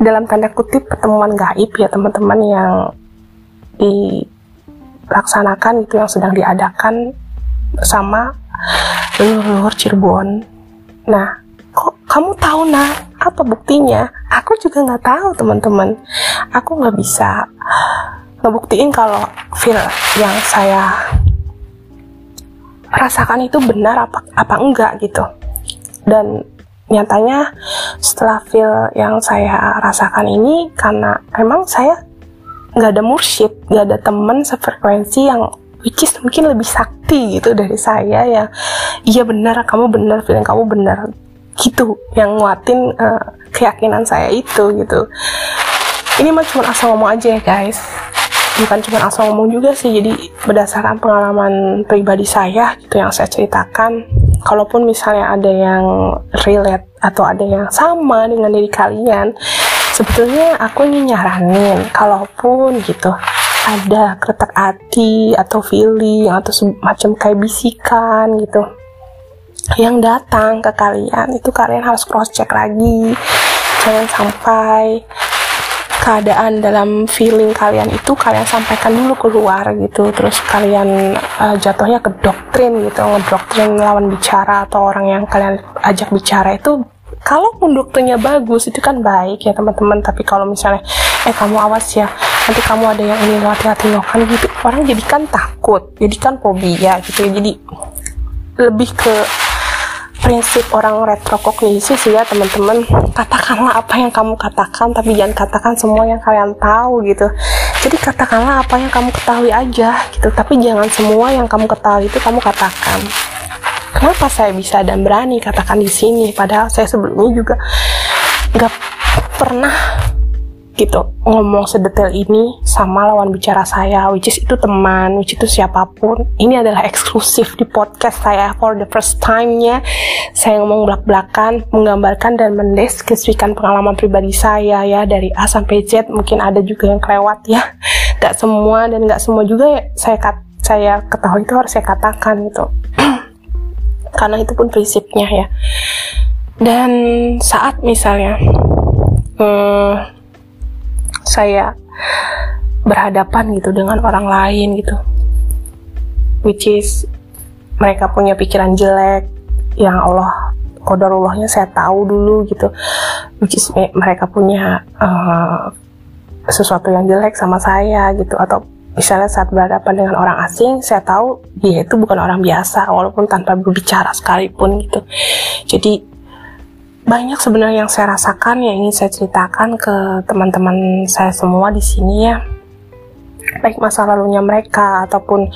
dalam tanda kutip pertemuan gaib ya teman-teman yang dilaksanakan itu yang sedang diadakan bersama leluhur Cirebon. Nah, kok kamu tahu nah apa buktinya? Aku juga nggak tahu teman-teman. Aku nggak bisa ngebuktiin kalau feel yang saya rasakan itu benar apa apa enggak gitu. Dan nyatanya setelah feel yang saya rasakan ini karena emang saya nggak ada mursyid nggak ada temen sefrekuensi yang which is mungkin lebih sakti gitu dari saya ya iya benar kamu benar feeling kamu benar gitu yang nguatin uh, keyakinan saya itu gitu. Ini mah cuma asal ngomong aja ya guys bukan cuma asal ngomong juga sih. Jadi berdasarkan pengalaman pribadi saya gitu yang saya ceritakan kalaupun misalnya ada yang relate atau ada yang sama dengan diri kalian sebetulnya aku ingin nyaranin kalaupun gitu ada keretak hati atau feeling atau semacam kayak bisikan gitu yang datang ke kalian itu kalian harus cross check lagi. Jangan sampai keadaan dalam feeling kalian itu kalian sampaikan dulu keluar gitu. Terus kalian uh, jatuhnya ke doktrin gitu ngedoktrin lawan bicara atau orang yang kalian ajak bicara itu kalau doktrinnya bagus itu kan baik ya teman-teman. Tapi kalau misalnya eh kamu awas ya nanti kamu ada yang ini hati-hati kan gitu orang jadi kan takut jadi kan fobia gitu. Jadi lebih ke prinsip orang retrokognisi sih ya teman-teman. Katakanlah apa yang kamu katakan tapi jangan katakan semua yang kalian tahu gitu. Jadi katakanlah apa yang kamu ketahui aja gitu tapi jangan semua yang kamu ketahui itu kamu katakan. Kenapa saya bisa dan berani katakan di sini? Padahal saya sebelumnya juga nggak pernah gitu ngomong sedetail ini sama lawan bicara saya which is itu teman which itu siapa pun. Ini adalah eksklusif di podcast saya. For the first time-nya saya ngomong belak-belakan menggambarkan dan mendeskripsikan pengalaman pribadi saya ya. Dari A sampai Z mungkin ada juga yang kelewat ya. Gak semua dan gak semua juga ya, saya kat, saya ketahui itu harus saya katakan gitu. Karena itu pun prinsipnya ya. Dan saat misalnya hmm, saya berhadapan gitu dengan orang lain gitu. Which is mereka punya pikiran jelek yang Allah kodarullahnya saya tahu dulu gitu. Which is mereka punya uh, sesuatu yang jelek sama saya gitu. Atau misalnya saat berhadapan dengan orang asing saya tahu dia itu bukan orang biasa walaupun tanpa berbicara sekalipun gitu. Jadi banyak sebenarnya yang saya rasakan yang ingin saya ceritakan ke teman-teman saya semua di sini ya. Baik masa lalunya mereka ataupun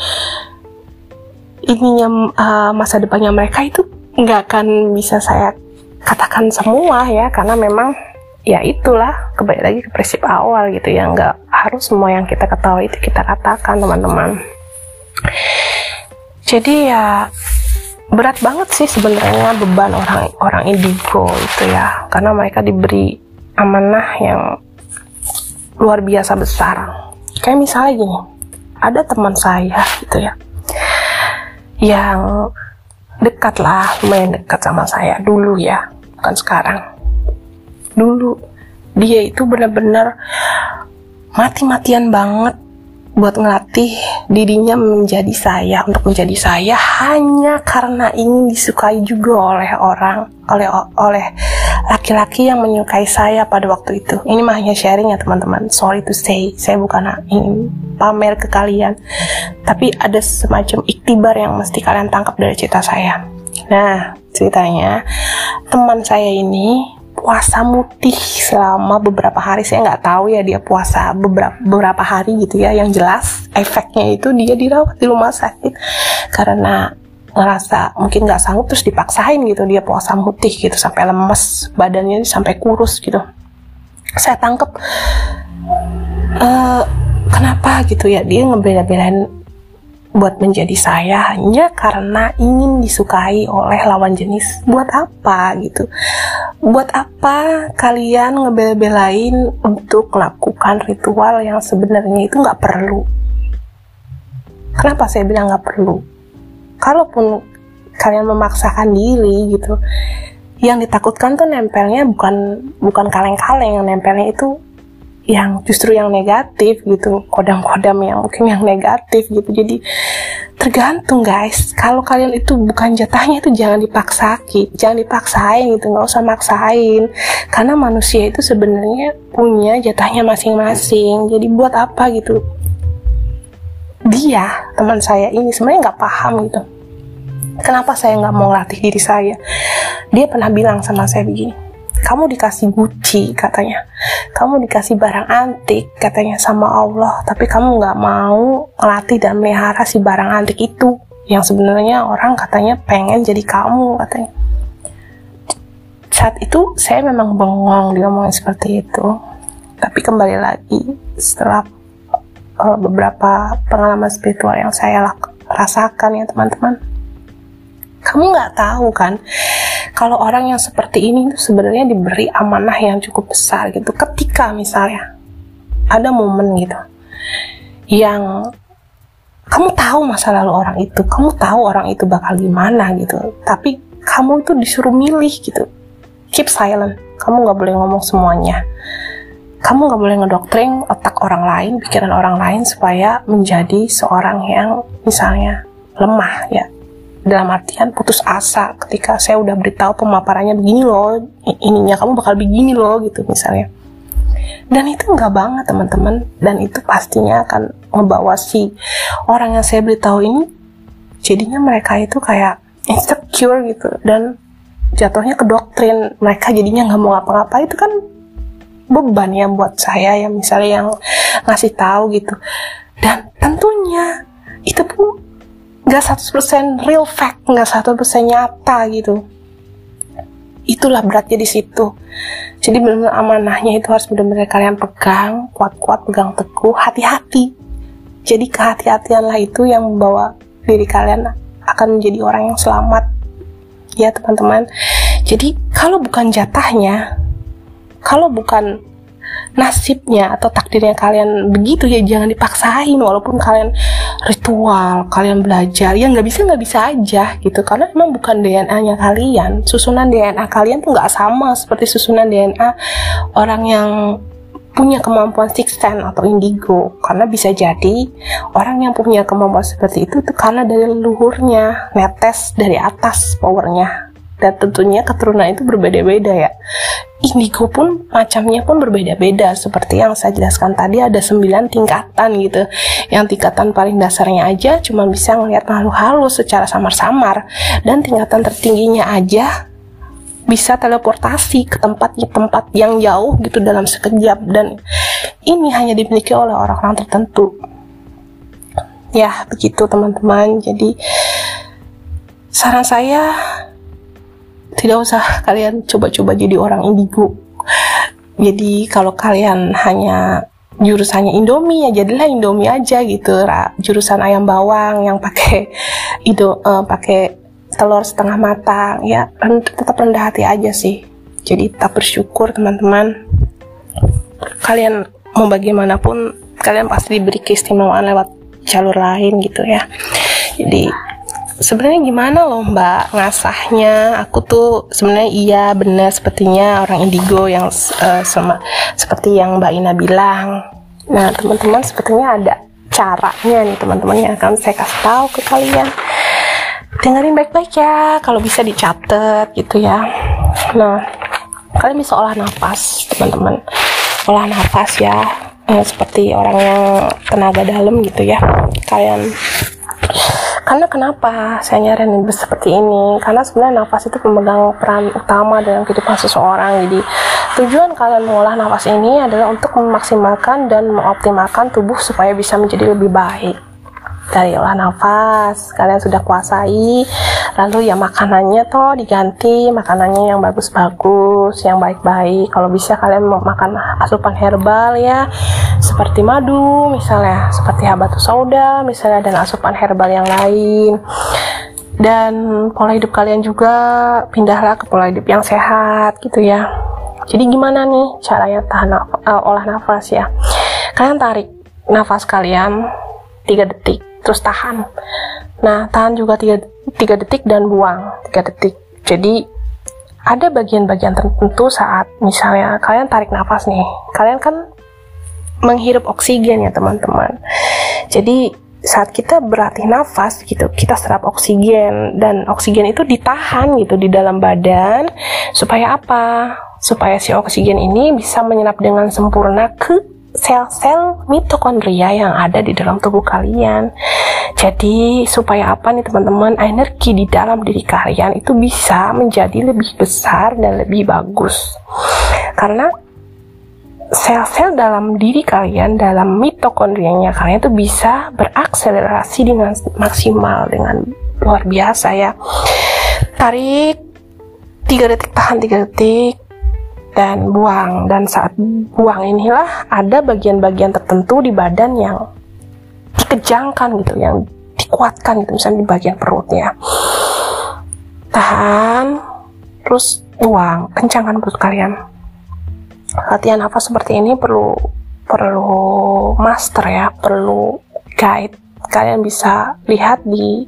ininya uh, masa depannya mereka itu nggak akan bisa saya katakan semua ya karena memang ya itulah kembali lagi ke prinsip awal gitu ya. Nggak harus semua yang kita ketahui itu kita katakan teman-teman. Jadi ya berat banget sih sebenarnya beban orang orang indigo itu ya. Karena mereka diberi amanah yang luar biasa besar. Kayak misalnya gini ada teman saya gitu ya yang dekat lah main dekat sama saya dulu ya bukan sekarang. Dulu dia itu benar-benar mati-matian banget buat ngelatih dirinya menjadi saya untuk menjadi saya hanya karena ingin disukai juga oleh orang oleh oleh laki-laki yang menyukai saya pada waktu itu. Ini mah hanya sharing ya teman-teman. Sorry to say saya bukan ingin pamer ke kalian. Tapi ada semacam iktibar yang mesti kalian tangkap dari cerita saya. Nah ceritanya teman saya ini puasa mutih selama beberapa hari. Saya nggak tahu ya dia puasa beberapa beberapa hari gitu ya. Yang jelas efeknya itu dia dirawat di rumah sakit. Karena ngerasa mungkin nggak sanggup terus dipaksain gitu dia puasa mutih gitu sampai lemes badannya sampai kurus gitu. Saya tangkep uh, kenapa? gitu ya. Dia ngebela-belain buat menjadi saya hanya karena ingin disukai oleh lawan jenis. Buat apa gitu? Buat apa kalian ngebel-belain untuk melakukan ritual yang sebenarnya itu nggak perlu? Kenapa saya bilang nggak perlu? Kalaupun kalian memaksakan diri gitu, yang ditakutkan tuh nempelnya bukan bukan kaleng-kaleng, yang nempelnya itu yang justru yang negatif gitu kodam-kodam yang mungkin yang negatif gitu. Jadi tergantung guys. Kalau kalian itu bukan jatahnya itu jangan dipaksain jangan dipaksain gitu nggak usah maksain. Karena manusia itu sebenarnya punya jatahnya masing-masing. Jadi buat apa gitu? Dia teman saya ini sebenarnya nggak paham gitu. Kenapa saya nggak mau latih diri saya? Dia pernah bilang sama saya begini kamu dikasih Gucci katanya. Kamu dikasih barang antik katanya sama Allah. Tapi kamu nggak mau ngelatih dan melihara si barang antik itu. Yang sebenarnya orang katanya pengen jadi kamu katanya. Saat itu saya memang bengong dia ngomongin seperti itu. Tapi kembali lagi setelah uh, beberapa pengalaman spiritual yang saya rasakan ya teman-teman kamu nggak tahu kan kalau orang yang seperti ini tuh sebenarnya diberi amanah yang cukup besar gitu. Ketika misalnya ada momen gitu yang kamu tahu masa lalu orang itu kamu tahu orang itu bakal gimana gitu tapi kamu itu disuruh milih gitu. Keep silent. Kamu nggak boleh ngomong semuanya. Kamu nggak boleh ngedoktrin otak orang lain pikiran orang lain supaya menjadi seorang yang misalnya lemah ya dalam artian putus asa ketika saya udah beritahu pemaparannya begini loh ininya kamu bakal begini loh gitu misalnya. Dan itu enggak banget teman-teman. Dan itu pastinya akan membawa si orang yang saya beritahu ini jadinya mereka itu kayak insecure gitu dan jatuhnya ke doktrin. Mereka jadinya nggak mau ngapa-ngapa. Itu kan beban ya buat saya yang misalnya yang ngasih tahu gitu. Dan tentunya itu pun nggak 100% real fact nggak 100% nyata gitu. Itulah beratnya di situ. Jadi benar-benar amanahnya itu harus benar-benar kalian pegang kuat-kuat pegang teguh hati-hati. Jadi kehati-hatianlah itu yang membawa diri kalian akan menjadi orang yang selamat. Ya teman-teman. Jadi kalau bukan jatahnya kalau bukan nasibnya atau takdirnya kalian begitu ya jangan dipaksain. Walaupun kalian ritual kalian belajar. Ya nggak bisa nggak bisa aja gitu. Karena emang bukan DNA-nya kalian. Susunan DNA kalian tuh nggak sama seperti susunan DNA orang yang punya kemampuan six sense atau indigo. Karena bisa jadi orang yang punya kemampuan seperti itu itu karena dari leluhurnya netes dari atas powernya dan tentunya keturunan itu berbeda-beda ya. Indigo pun macamnya pun berbeda-beda. Seperti yang saya jelaskan tadi ada 9 tingkatan gitu. Yang tingkatan paling dasarnya aja cuma bisa melihat makhluk halus secara samar-samar. Dan tingkatan tertingginya aja bisa teleportasi ke tempat-tempat yang jauh gitu dalam sekejap. Dan ini hanya dimiliki oleh orang-orang tertentu. Ya begitu teman-teman. Jadi saran saya tidak usah kalian coba-coba jadi orang indigo. Jadi kalau kalian hanya jurusannya Indomie ya jadilah Indomie aja gitu. Jurusan ayam bawang yang pakai itu uh, pakai telur setengah matang ya tetap rendah hati aja sih. Jadi tetap bersyukur teman-teman. Kalian mau bagaimanapun kalian pasti diberi keistimewaan lewat jalur lain gitu ya. Jadi sebenarnya gimana loh mbak ngasahnya? Aku tuh sebenarnya iya benar sepertinya orang indigo yang uh, sama seperti yang mbak Ina bilang. Nah teman-teman sepertinya ada caranya nih teman-teman yang akan saya kasih tahu ke kalian. Dengerin baik-baik ya kalau bisa dicatat gitu ya. Nah kalian bisa olah nafas teman-teman. Olah nafas ya. Eh, seperti orang yang tenaga dalam gitu ya. Kalian karena kenapa saya nyaranin seperti ini? Karena sebenarnya nafas itu pemegang peran utama dalam kehidupan seseorang. Jadi tujuan kalian mengolah nafas ini adalah untuk memaksimalkan dan mengoptimalkan tubuh supaya bisa menjadi lebih baik dari olah nafas kalian sudah kuasai. Lalu ya makanannya toh diganti makanannya yang bagus-bagus yang baik-baik. Kalau bisa kalian mau makan asupan herbal ya seperti madu misalnya seperti habatus sauda misalnya dan asupan herbal yang lain. Dan pola hidup kalian juga pindahlah ke pola hidup yang sehat gitu ya. Jadi gimana nih caranya tahan uh, olah nafas ya? Kalian tarik nafas kalian 3 detik terus tahan. Nah tahan juga 3, 3 detik dan buang 3 detik. Jadi ada bagian-bagian tertentu saat misalnya kalian tarik nafas nih. Kalian kan menghirup oksigen ya teman-teman. Jadi saat kita berlatih nafas gitu kita serap oksigen dan oksigen itu ditahan gitu di dalam badan supaya apa? Supaya si oksigen ini bisa menyerap dengan sempurna ke sel-sel mitokondria yang ada di dalam tubuh kalian. Jadi supaya apa nih teman-teman energi di dalam diri kalian itu bisa menjadi lebih besar dan lebih bagus. Karena sel-sel dalam diri kalian, dalam mitokondrianya kalian itu bisa berakselerasi dengan maksimal dengan luar biasa ya. Tarik 3 detik tahan 3 detik dan buang. Dan saat buang inilah ada bagian-bagian tertentu di badan yang dikejangkan gitu yang dikuatkan gitu misalnya di bagian perutnya. Tahan terus buang. Kencangkan perut kalian. Latihan nafas seperti ini perlu perlu master ya perlu guide. Kalian bisa lihat di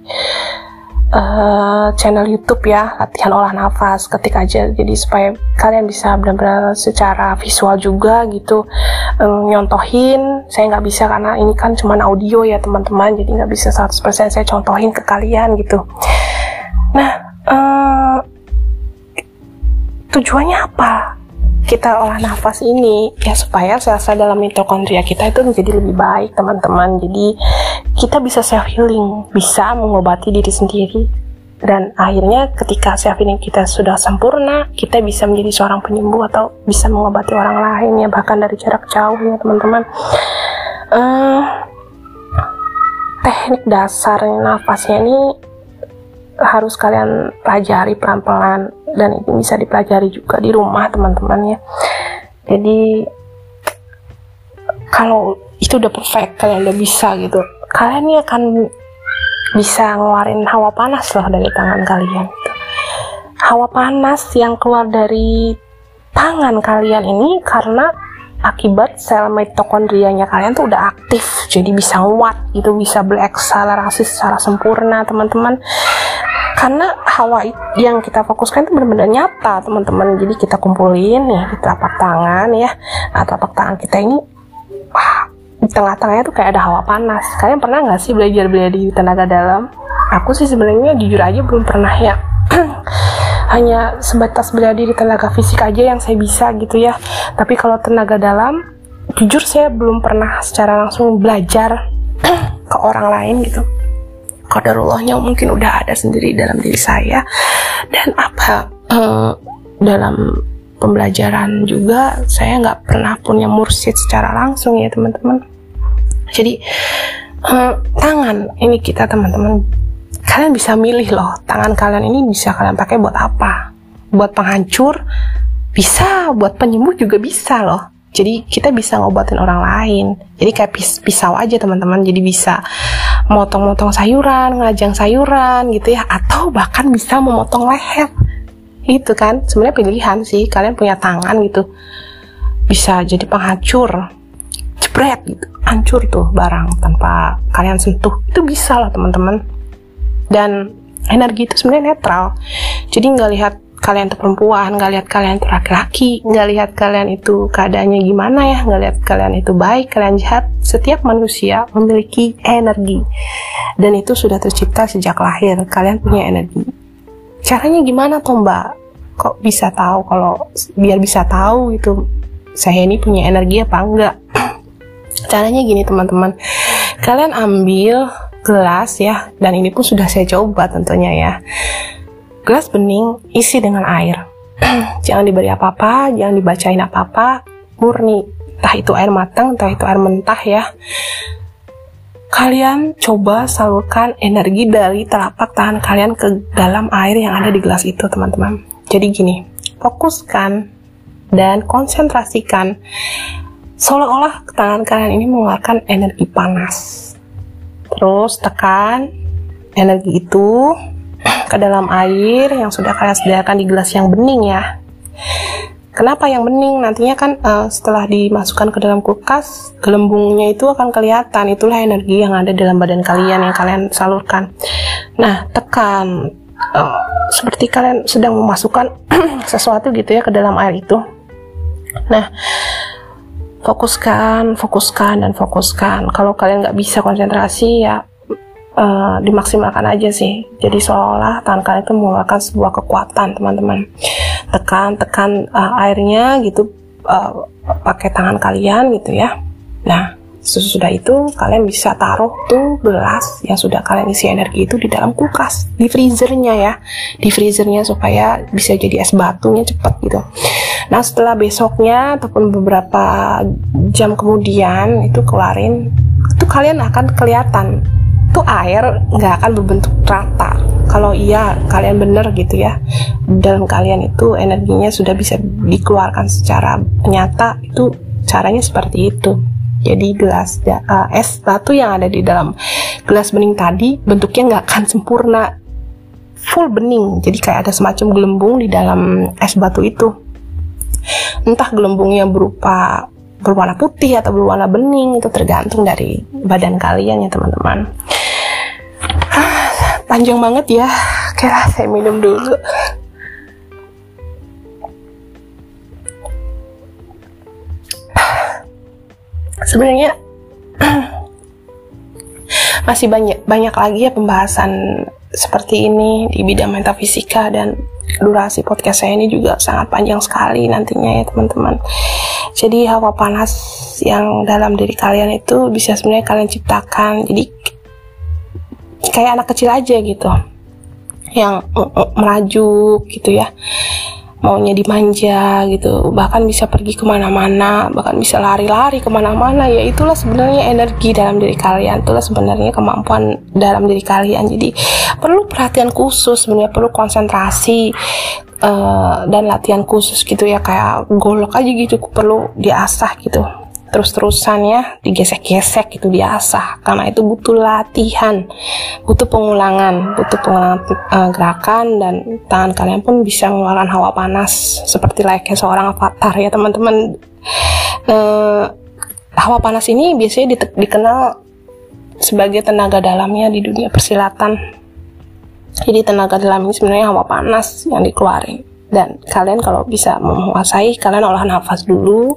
uh, channel YouTube ya latihan olah nafas ketik aja. Jadi supaya kalian bisa benar-benar secara visual juga gitu um, nyontohin. Saya nggak bisa karena ini kan cuma audio ya teman-teman. Jadi nggak bisa 100% saya contohin ke kalian gitu. Nah uh, tujuannya apa kita olah nafas ini ya supaya sel-sel dalam mitokondria kita itu menjadi lebih baik teman-teman. Jadi kita bisa self healing bisa mengobati diri sendiri. Dan akhirnya ketika self healing kita sudah sempurna kita bisa menjadi seorang penyembuh atau bisa mengobati orang lain ya bahkan dari jarak jauh ya teman-teman. Uh, teknik dasar nafasnya ini harus kalian pelajari pelan-pelan dan ini bisa dipelajari juga di rumah teman-teman ya jadi kalau itu udah perfect kalian udah bisa gitu kalian ini akan bisa ngeluarin hawa panas loh dari tangan kalian gitu. hawa panas yang keluar dari tangan kalian ini karena akibat sel mitokondrianya kalian tuh udah aktif jadi bisa nguat itu bisa berekselerasi secara sempurna teman-teman. Karena hawa yang kita fokuskan itu benar-benar nyata teman-teman. Jadi kita kumpulin ya di telapak tangan ya nah, telapak tangan kita ini wah di tengah-tengahnya tuh kayak ada hawa panas. Kalian pernah nggak sih belajar belajar di tenaga dalam? Aku sih sebenarnya jujur aja belum pernah ya hanya sebatas berada di tenaga fisik aja yang saya bisa gitu ya. Tapi kalau tenaga dalam jujur saya belum pernah secara langsung belajar ke orang lain gitu. Kaderullahnya mungkin udah ada sendiri dalam diri saya. Dan apa uh, dalam pembelajaran juga saya nggak pernah punya mursid secara langsung ya teman-teman. Jadi uh, tangan ini kita teman-teman kalian bisa milih loh tangan kalian ini bisa kalian pakai buat apa? Buat penghancur? Bisa buat penyembuh juga bisa loh. Jadi kita bisa ngobatin orang lain. Jadi kayak pis pisau aja teman-teman. Jadi bisa motong-motong sayuran ngajang sayuran gitu ya. Atau bahkan bisa memotong leher. Itu kan? Sebenarnya pilihan sih. Kalian punya tangan gitu. Bisa jadi penghancur. Jebret gitu. Hancur tuh barang tanpa kalian sentuh. Itu bisa lah teman-teman dan energi itu sebenarnya netral. Jadi nggak lihat kalian itu perempuan nggak lihat kalian itu laki-laki nggak lihat kalian itu keadaannya gimana ya nggak lihat kalian itu baik kalian jahat. Setiap manusia memiliki energi. Dan itu sudah tercipta sejak lahir. Kalian punya energi. Caranya gimana toh mbak? Kok bisa tahu kalau biar bisa tahu itu saya ini punya energi apa enggak? Caranya gini teman-teman. Kalian ambil gelas ya. Dan ini pun sudah saya coba tentunya ya. Gelas bening isi dengan air. Jangan diberi apa-apa jangan dibacain apa-apa. Murni. Entah itu air matang entah itu air mentah ya. Kalian coba salurkan energi dari telapak tangan kalian ke dalam air yang ada di gelas itu teman-teman. Jadi gini fokuskan dan konsentrasikan. Seolah-olah tangan kalian ini mengeluarkan energi panas Terus tekan energi itu ke dalam air yang sudah kalian sediakan di gelas yang bening ya. Kenapa yang bening? Nantinya kan uh, setelah dimasukkan ke dalam kulkas, gelembungnya itu akan kelihatan. Itulah energi yang ada dalam badan kalian yang kalian salurkan. Nah, tekan uh, seperti kalian sedang memasukkan sesuatu gitu ya ke dalam air itu. Nah, fokuskan, fokuskan dan fokuskan. Kalau kalian nggak bisa konsentrasi ya uh, dimaksimalkan aja sih. Jadi seolah tangan kalian itu mengeluarkan sebuah kekuatan teman-teman. Tekan, tekan uh, airnya gitu uh, pakai tangan kalian gitu ya. Nah sesudah itu kalian bisa taruh tuh gelas yang sudah kalian isi energi itu di dalam kulkas di freezernya ya di freezernya supaya bisa jadi es batunya cepet gitu nah setelah besoknya ataupun beberapa jam kemudian itu keluarin itu kalian akan kelihatan. Tuh air nggak akan berbentuk rata. Kalau iya kalian bener gitu ya. Dalam kalian itu energinya sudah bisa dikeluarkan secara nyata. Itu caranya seperti itu. Jadi gelas uh, es batu yang ada di dalam gelas bening tadi bentuknya nggak akan sempurna. Full bening. Jadi kayak ada semacam gelembung di dalam es batu itu. Entah gelembungnya berupa berwarna putih atau berwarna bening itu tergantung dari badan kalian ya teman-teman. Ah, panjang banget ya. Kira saya minum dulu. sebenarnya masih banyak banyak lagi ya pembahasan seperti ini di bidang metafisika dan durasi podcast saya ini juga sangat panjang sekali nantinya ya teman-teman. Jadi hawa panas yang dalam diri kalian itu bisa sebenarnya kalian ciptakan. Jadi kayak anak kecil aja gitu. yang merajuk gitu ya maunya dimanja gitu. Bahkan bisa pergi ke mana-mana bahkan bisa lari-lari ke mana-mana. Ya itulah sebenarnya energi dalam diri kalian. Itulah sebenarnya kemampuan dalam diri kalian. Jadi perlu perhatian khusus sebenarnya perlu konsentrasi uh, dan latihan khusus gitu ya. Kayak golok aja gitu perlu diasah gitu terus-terusan ya digesek-gesek itu diasah karena itu butuh latihan butuh pengulangan butuh pengulangan uh, gerakan dan tangan kalian pun bisa mengeluarkan hawa panas seperti layaknya seorang avatar ya teman-teman. Uh, hawa panas ini biasanya di, dikenal sebagai tenaga dalamnya di dunia persilatan. Jadi tenaga dalam ini sebenarnya hawa panas yang dikeluarin dan kalian kalau bisa menguasai kalian olah nafas dulu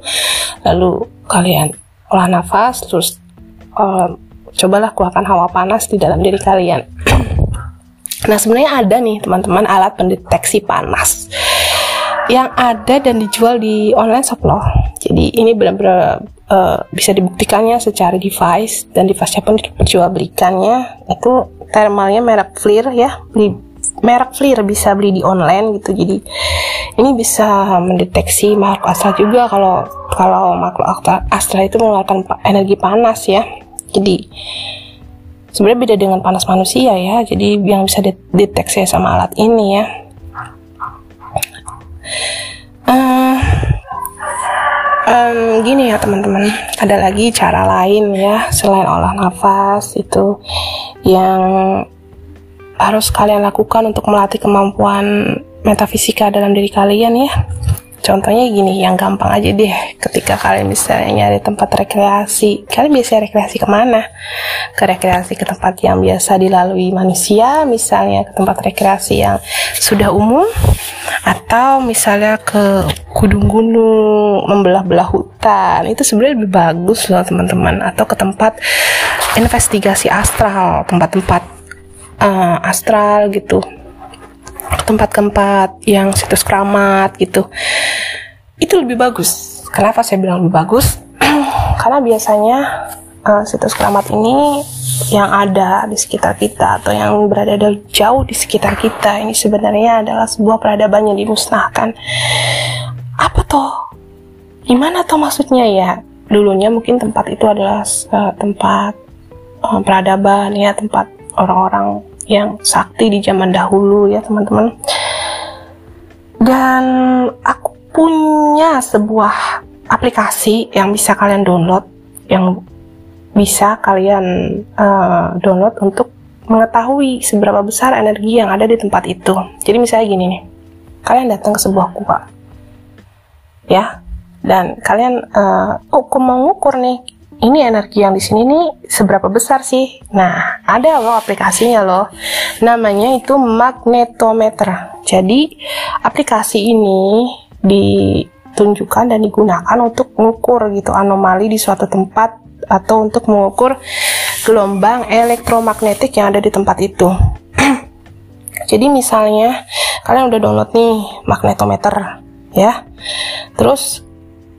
lalu kalian olah nafas terus uh, cobalah keluarkan hawa panas di dalam diri kalian. Nah sebenarnya ada nih teman-teman alat pendeteksi panas yang ada dan dijual di online shop loh. Jadi ini benar-benar uh, bisa dibuktikannya secara device dan device-nya pun diperjualbelikannya. Itu thermalnya merek FLIR ya merek FLIR bisa beli di online gitu. Jadi ini bisa mendeteksi makhluk astral juga kalau kalau makhluk astral itu mengeluarkan energi panas ya. Jadi sebenarnya beda dengan panas manusia ya. Jadi yang bisa dideteksi sama alat ini ya. Uh, um, gini ya teman-teman. Ada lagi cara lain ya selain olah nafas itu yang harus kalian lakukan untuk melatih kemampuan metafisika dalam diri kalian ya. Contohnya gini, yang gampang aja deh. Ketika kalian bisa nyari tempat rekreasi, kalian biasa rekreasi ke mana? Ke rekreasi ke tempat yang biasa dilalui manusia, misalnya ke tempat rekreasi yang sudah umum, atau misalnya ke gunung-gunung, membelah-belah hutan. Itu sebenarnya lebih bagus loh teman-teman. Atau ke tempat investigasi astral, tempat-tempat uh, astral gitu. Tempat-tempat yang situs keramat gitu. Itu lebih bagus. Kenapa saya bilang lebih bagus? Karena biasanya uh, situs keramat ini yang ada di sekitar kita atau yang berada jauh di sekitar kita ini sebenarnya adalah sebuah peradaban yang dimusnahkan. Apa toh? Gimana toh maksudnya ya? Dulunya mungkin tempat itu adalah uh, tempat uh, peradaban ya tempat orang-orang yang sakti di zaman dahulu ya teman-teman. Dan aku punya sebuah aplikasi yang bisa kalian download yang bisa kalian uh, download untuk mengetahui seberapa besar energi yang ada di tempat itu. Jadi misalnya gini nih kalian datang ke sebuah gua ya. Dan kalian uh, oh, mau ngukur nih ini energi yang di sini nih seberapa besar sih? Nah, ada loh aplikasinya loh. Namanya itu magnetometer. Jadi, aplikasi ini ditunjukkan dan digunakan untuk mengukur gitu anomali di suatu tempat atau untuk mengukur gelombang elektromagnetik yang ada di tempat itu. Jadi misalnya kalian udah download nih magnetometer ya. Terus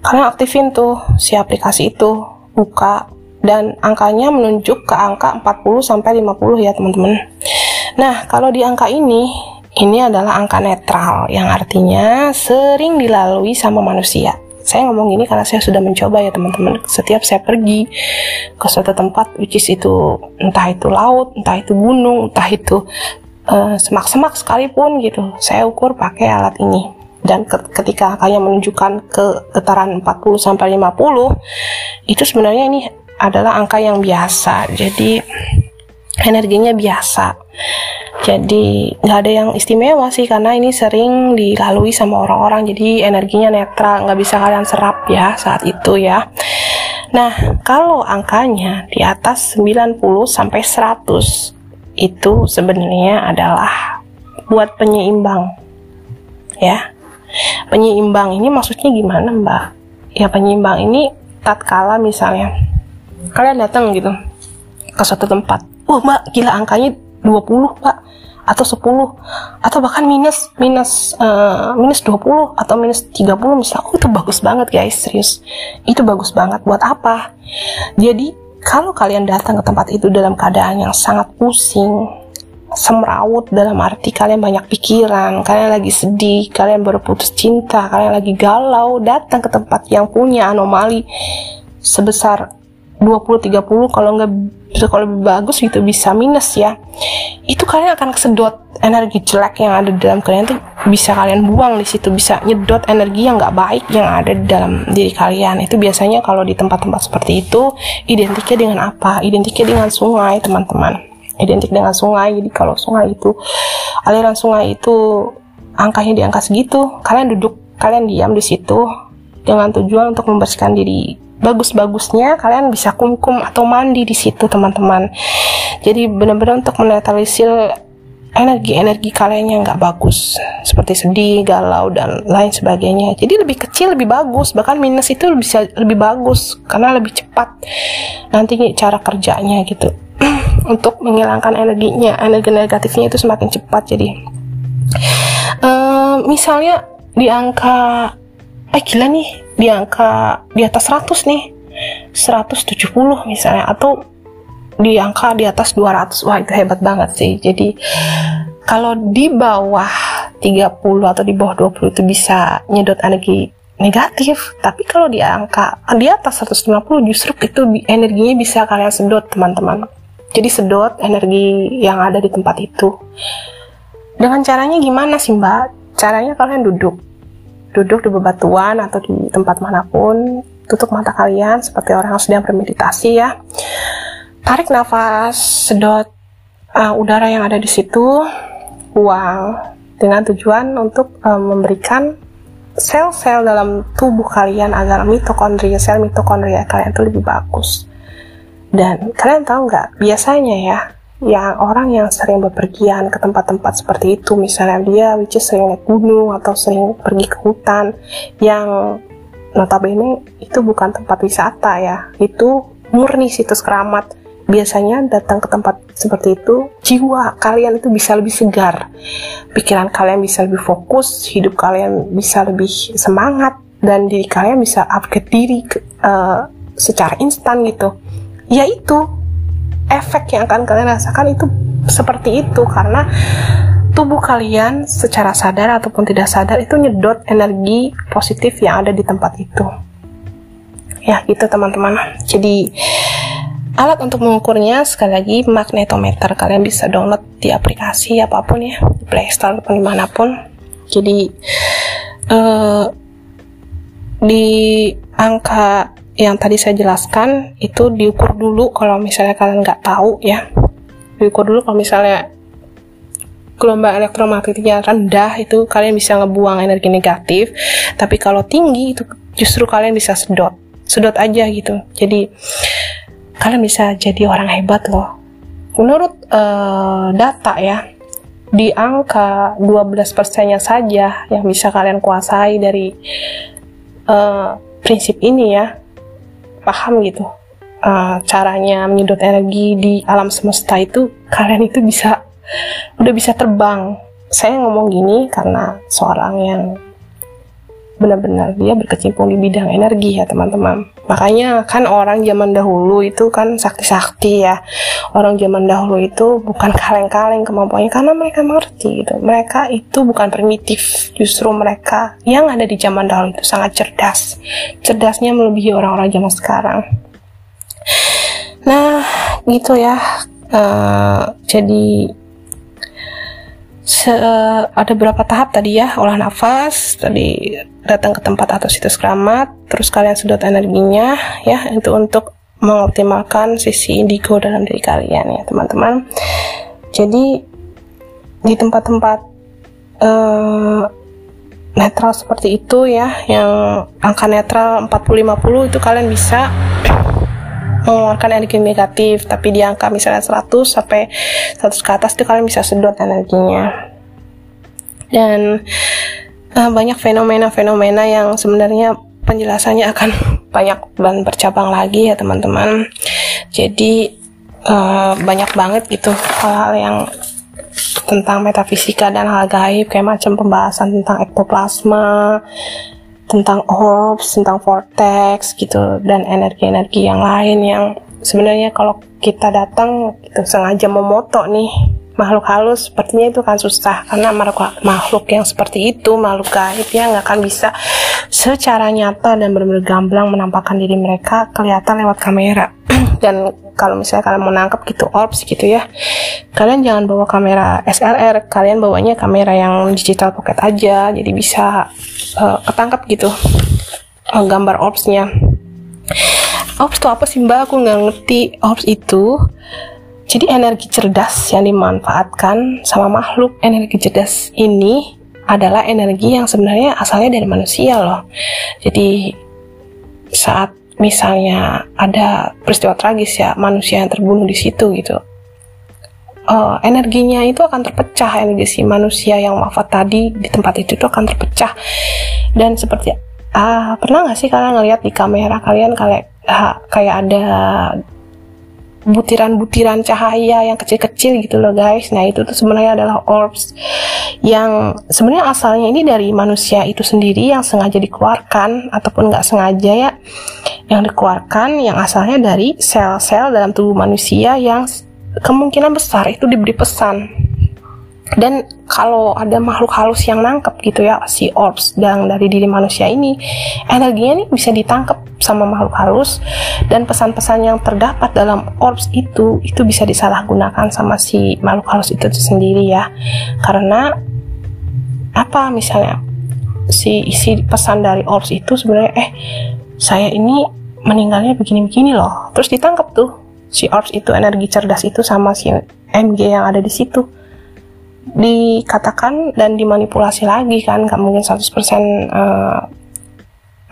kalian aktifin tuh si aplikasi itu buka dan angkanya menunjuk ke angka 40 sampai 50 ya teman-teman. Nah, kalau di angka ini ini adalah angka netral yang artinya sering dilalui sama manusia. Saya ngomong ini karena saya sudah mencoba ya teman-teman. Setiap saya pergi ke suatu tempat which is itu entah itu laut, entah itu gunung, entah itu uh, semak-semak sekalipun gitu. Saya ukur pakai alat ini dan ketika angkanya menunjukkan ke getaran 40 sampai 50 itu sebenarnya ini adalah angka yang biasa. Jadi energinya biasa. Jadi nggak ada yang istimewa sih karena ini sering dilalui sama orang-orang. Jadi energinya netral nggak bisa kalian serap ya saat itu ya. Nah kalau angkanya di atas 90 sampai 100 itu sebenarnya adalah buat penyeimbang ya Penyeimbang ini maksudnya gimana mbak? Ya penyeimbang ini tatkala misalnya kalian datang gitu ke suatu tempat. Wah mbak gila angkanya 20 mbak atau 10 atau bahkan minus minus uh, minus 20 atau minus 30 misalnya oh itu bagus banget guys serius itu bagus banget buat apa jadi kalau kalian datang ke tempat itu dalam keadaan yang sangat pusing semrawut dalam arti kalian banyak pikiran, kalian lagi sedih, kalian baru putus cinta, kalian lagi galau, datang ke tempat yang punya anomali sebesar 20 30 kalau nggak kalau lebih bagus gitu bisa minus ya. Itu kalian akan kesedot energi jelek yang ada di dalam kalian tuh bisa kalian buang di situ, bisa nyedot energi yang nggak baik yang ada di dalam diri kalian. Itu biasanya kalau di tempat-tempat seperti itu identiknya dengan apa? Identiknya dengan sungai, teman-teman identik dengan sungai jadi kalau sungai itu aliran sungai itu angkanya di angka segitu kalian duduk kalian diam di situ dengan tujuan untuk membersihkan diri bagus-bagusnya kalian bisa kumkum atau mandi di situ teman-teman jadi benar-benar untuk menetralisir energi-energi kalian yang nggak bagus seperti sedih, galau dan lain sebagainya. Jadi lebih kecil lebih bagus, bahkan minus itu bisa lebih bagus karena lebih cepat nanti cara kerjanya gitu. Untuk menghilangkan energinya energi negatifnya itu semakin cepat jadi. Uh, misalnya di angka eh gila nih di angka di atas 100 nih 170 misalnya atau di angka di atas 200 wah itu hebat banget sih. Jadi kalau di bawah 30 atau di bawah 20 itu bisa nyedot energi negatif tapi kalau di angka di atas 150 justru itu energinya bisa kalian sedot teman-teman jadi sedot energi yang ada di tempat itu. Dengan caranya gimana sih mbak? Caranya kalian duduk. Duduk di bebatuan atau di tempat mana pun. Tutup mata kalian seperti orang yang sedang bermeditasi ya. Tarik nafas, sedot uh, udara yang ada di situ. Buang dengan tujuan untuk uh, memberikan sel-sel dalam tubuh kalian agar mitokondria, sel mitokondria kalian itu lebih bagus. Dan kalian tahu nggak, biasanya ya, yang orang yang sering bepergian ke tempat-tempat seperti itu, misalnya dia which is sering naik gunung atau sering pergi ke hutan, yang notabene itu bukan tempat wisata ya, itu murni situs keramat. Biasanya datang ke tempat seperti itu, jiwa kalian itu bisa lebih segar, pikiran kalian bisa lebih fokus, hidup kalian bisa lebih semangat, dan diri kalian bisa upgrade diri uh, secara instan gitu yaitu efek yang akan kalian rasakan itu seperti itu. Karena tubuh kalian secara sadar ataupun tidak sadar itu nyedot energi positif yang ada di tempat itu. Ya gitu teman-teman. Jadi alat untuk mengukurnya sekali lagi magnetometer. Kalian bisa download di aplikasi apa pun ya di Play Store ataupun di mana pun. Jadi uh, di angka yang tadi saya jelaskan itu diukur dulu kalau misalnya kalian nggak tahu ya. Diukur dulu kalau misalnya gelombang elektromagnetiknya rendah itu kalian bisa ngebuang energi negatif. Tapi kalau tinggi itu justru kalian bisa sedot. Sedot aja gitu. Jadi kalian bisa jadi orang hebat loh. Menurut uh, data ya di angka 12 persennya saja yang bisa kalian kuasai dari uh, prinsip ini ya paham gitu uh, caranya menyedot energi di alam semesta itu kalian itu bisa udah bisa terbang. Saya ngomong gini karena seorang yang benar-benar. Dia berkecimpung di bidang energi ya teman-teman. Makanya kan orang zaman dahulu itu kan sakti-sakti ya. Orang zaman dahulu itu bukan kaleng-kaleng kemampuannya karena mereka mengerti gitu. Mereka itu bukan primitif. Justru mereka yang ada di zaman dahulu itu sangat cerdas. Cerdasnya melebihi orang-orang zaman sekarang. Nah gitu ya. Uh, jadi se ada berapa tahap tadi ya? Olah nafas tadi datang ke tempat atau situs keramat terus kalian sedot energinya ya itu untuk mengoptimalkan sisi indigo dalam diri kalian ya teman-teman. Jadi di tempat-tempat uh, netral seperti itu ya yang angka netral 40-50 itu kalian bisa mengeluarkan energi negatif tapi di angka misalnya 100 sampai 100 ke atas itu kalian bisa sedot energinya. Dan uh, banyak fenomena-fenomena yang sebenarnya penjelasannya akan banyak dan bercabang lagi ya teman-teman. Jadi uh, banyak banget gitu hal-hal yang tentang metafisika dan hal gaib kayak macam pembahasan tentang ektoplasma tentang orbs, tentang vortex gitu dan energi-energi yang lain yang sebenarnya kalau kita datang gitu sengaja memoto nih makhluk halus sepertinya itu kan susah. Karena makhluk, makhluk yang seperti itu makhluk gaib ya nggak akan bisa secara nyata dan benar-benar gamblang menampakkan diri mereka kelihatan lewat kamera. Dan kalau misalnya kalian mau nangkep gitu orbs gitu ya kalian jangan bawa kamera SLR kalian bawanya kamera yang digital pocket aja jadi bisa uh, ketangkep gitu uh, gambar orbsnya orbs itu apa sih mbak? Aku nggak ngerti. Orbs itu jadi energi cerdas yang dimanfaatkan sama makhluk energi cerdas ini adalah energi yang sebenarnya asalnya dari manusia loh. Jadi saat misalnya ada peristiwa tragis ya manusia yang terbunuh di situ gitu, uh, energinya itu akan terpecah energi si manusia yang wafat tadi di tempat itu itu akan terpecah dan seperti uh, pernah nggak sih kalian ngeliat di kamera kalian kayak uh, kayak ada butiran-butiran cahaya yang kecil-kecil gitu loh guys. Nah itu tuh sebenarnya adalah orbs yang sebenarnya asalnya ini dari manusia itu sendiri yang sengaja dikeluarkan ataupun nggak sengaja ya yang dikeluarkan yang asalnya dari sel-sel dalam tubuh manusia yang kemungkinan besar itu diberi pesan dan kalau ada makhluk halus yang nangkep gitu ya si orbs dan dari diri manusia ini energinya ini bisa ditangkap sama makhluk halus. Dan pesan-pesan yang terdapat dalam orbs itu itu bisa disalahgunakan sama si makhluk halus itu sendiri ya. Karena apa misalnya si isi pesan dari orbs itu sebenarnya eh saya ini meninggalnya begini-begini loh. Terus ditangkap tuh si orbs itu energi cerdas itu sama si MG yang ada di situ dikatakan dan dimanipulasi lagi kan nggak mungkin 100% uh,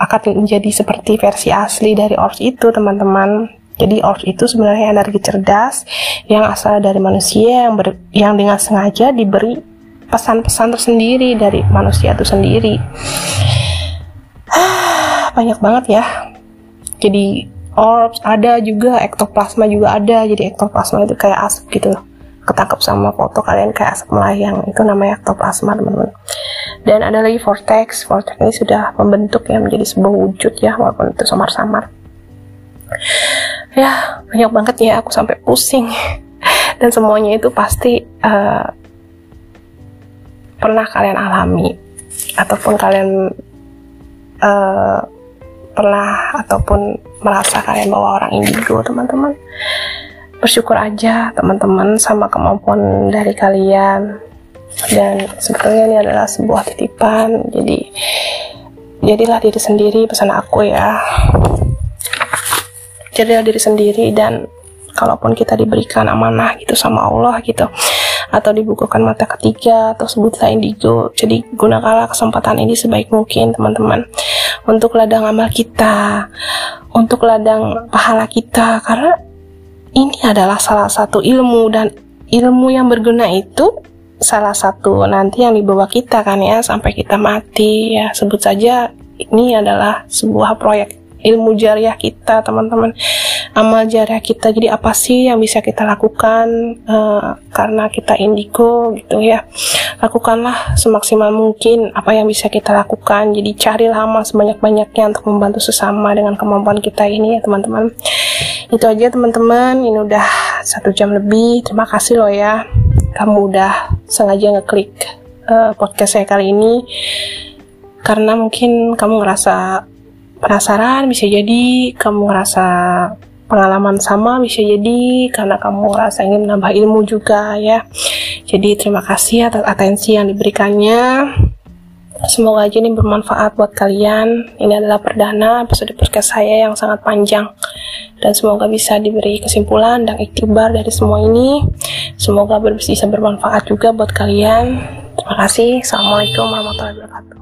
akan menjadi seperti versi asli dari Ors itu teman-teman. Jadi Ors itu sebenarnya energi cerdas yang asal dari manusia yang ber, yang dengan sengaja diberi pesan-pesan tersendiri dari manusia itu sendiri. Banyak banget ya. Jadi orbs ada juga ektoplasma juga ada. Jadi ektoplasma itu kayak asap gitu ketangkep sama foto kalian kayak asap melayang. Itu namanya ektoplasma teman-teman. Dan ada lagi vortex. Vortex ini sudah membentuk ya menjadi sebuah wujud ya walaupun itu samar-samar. Ya banyak banget ya aku sampai pusing. Dan semuanya itu pasti uh, pernah kalian alami. Ataupun kalian uh, pernah ataupun merasa kalian bawa orang indigo teman-teman bersyukur aja teman-teman sama kemampuan dari kalian. Dan sebetulnya ini adalah sebuah titipan. Jadi jadilah diri sendiri pesan aku ya. Jadilah diri sendiri dan kalaupun kita diberikan amanah gitu sama Allah gitu atau dibukukan mata ketiga atau sebutlah indigo jadi gunakanlah kesempatan ini sebaik mungkin teman-teman. Untuk ladang amal kita untuk ladang pahala kita karena ini adalah salah satu ilmu dan ilmu yang berguna itu salah satu nanti yang dibawa kita kan ya sampai kita mati. Ya sebut saja ini adalah sebuah proyek ilmu jariah kita teman-teman. Amal jariah kita. Jadi apa sih yang bisa kita lakukan uh, karena kita indigo gitu ya. Lakukanlah semaksimal mungkin apa yang bisa kita lakukan. Jadi carilah amal sebanyak-banyaknya untuk membantu sesama dengan kemampuan kita ini ya teman-teman. Itu aja teman-teman. Ini udah satu jam lebih. Terima kasih loh ya. Kamu udah sengaja ngeklik uh, podcast saya kali ini. Karena mungkin kamu ngerasa penasaran bisa jadi kamu ngerasa pengalaman sama bisa jadi karena kamu ngerasa ingin menambah ilmu juga ya. Jadi terima kasih atas atensi yang diberikannya. Semoga aja ini bermanfaat buat kalian. Ini adalah perdana episode podcast saya yang sangat panjang. Dan semoga bisa diberi kesimpulan dan iktibar dari semua ini. Semoga bisa bermanfaat juga buat kalian. Terima kasih. Assalamualaikum warahmatullahi wabarakatuh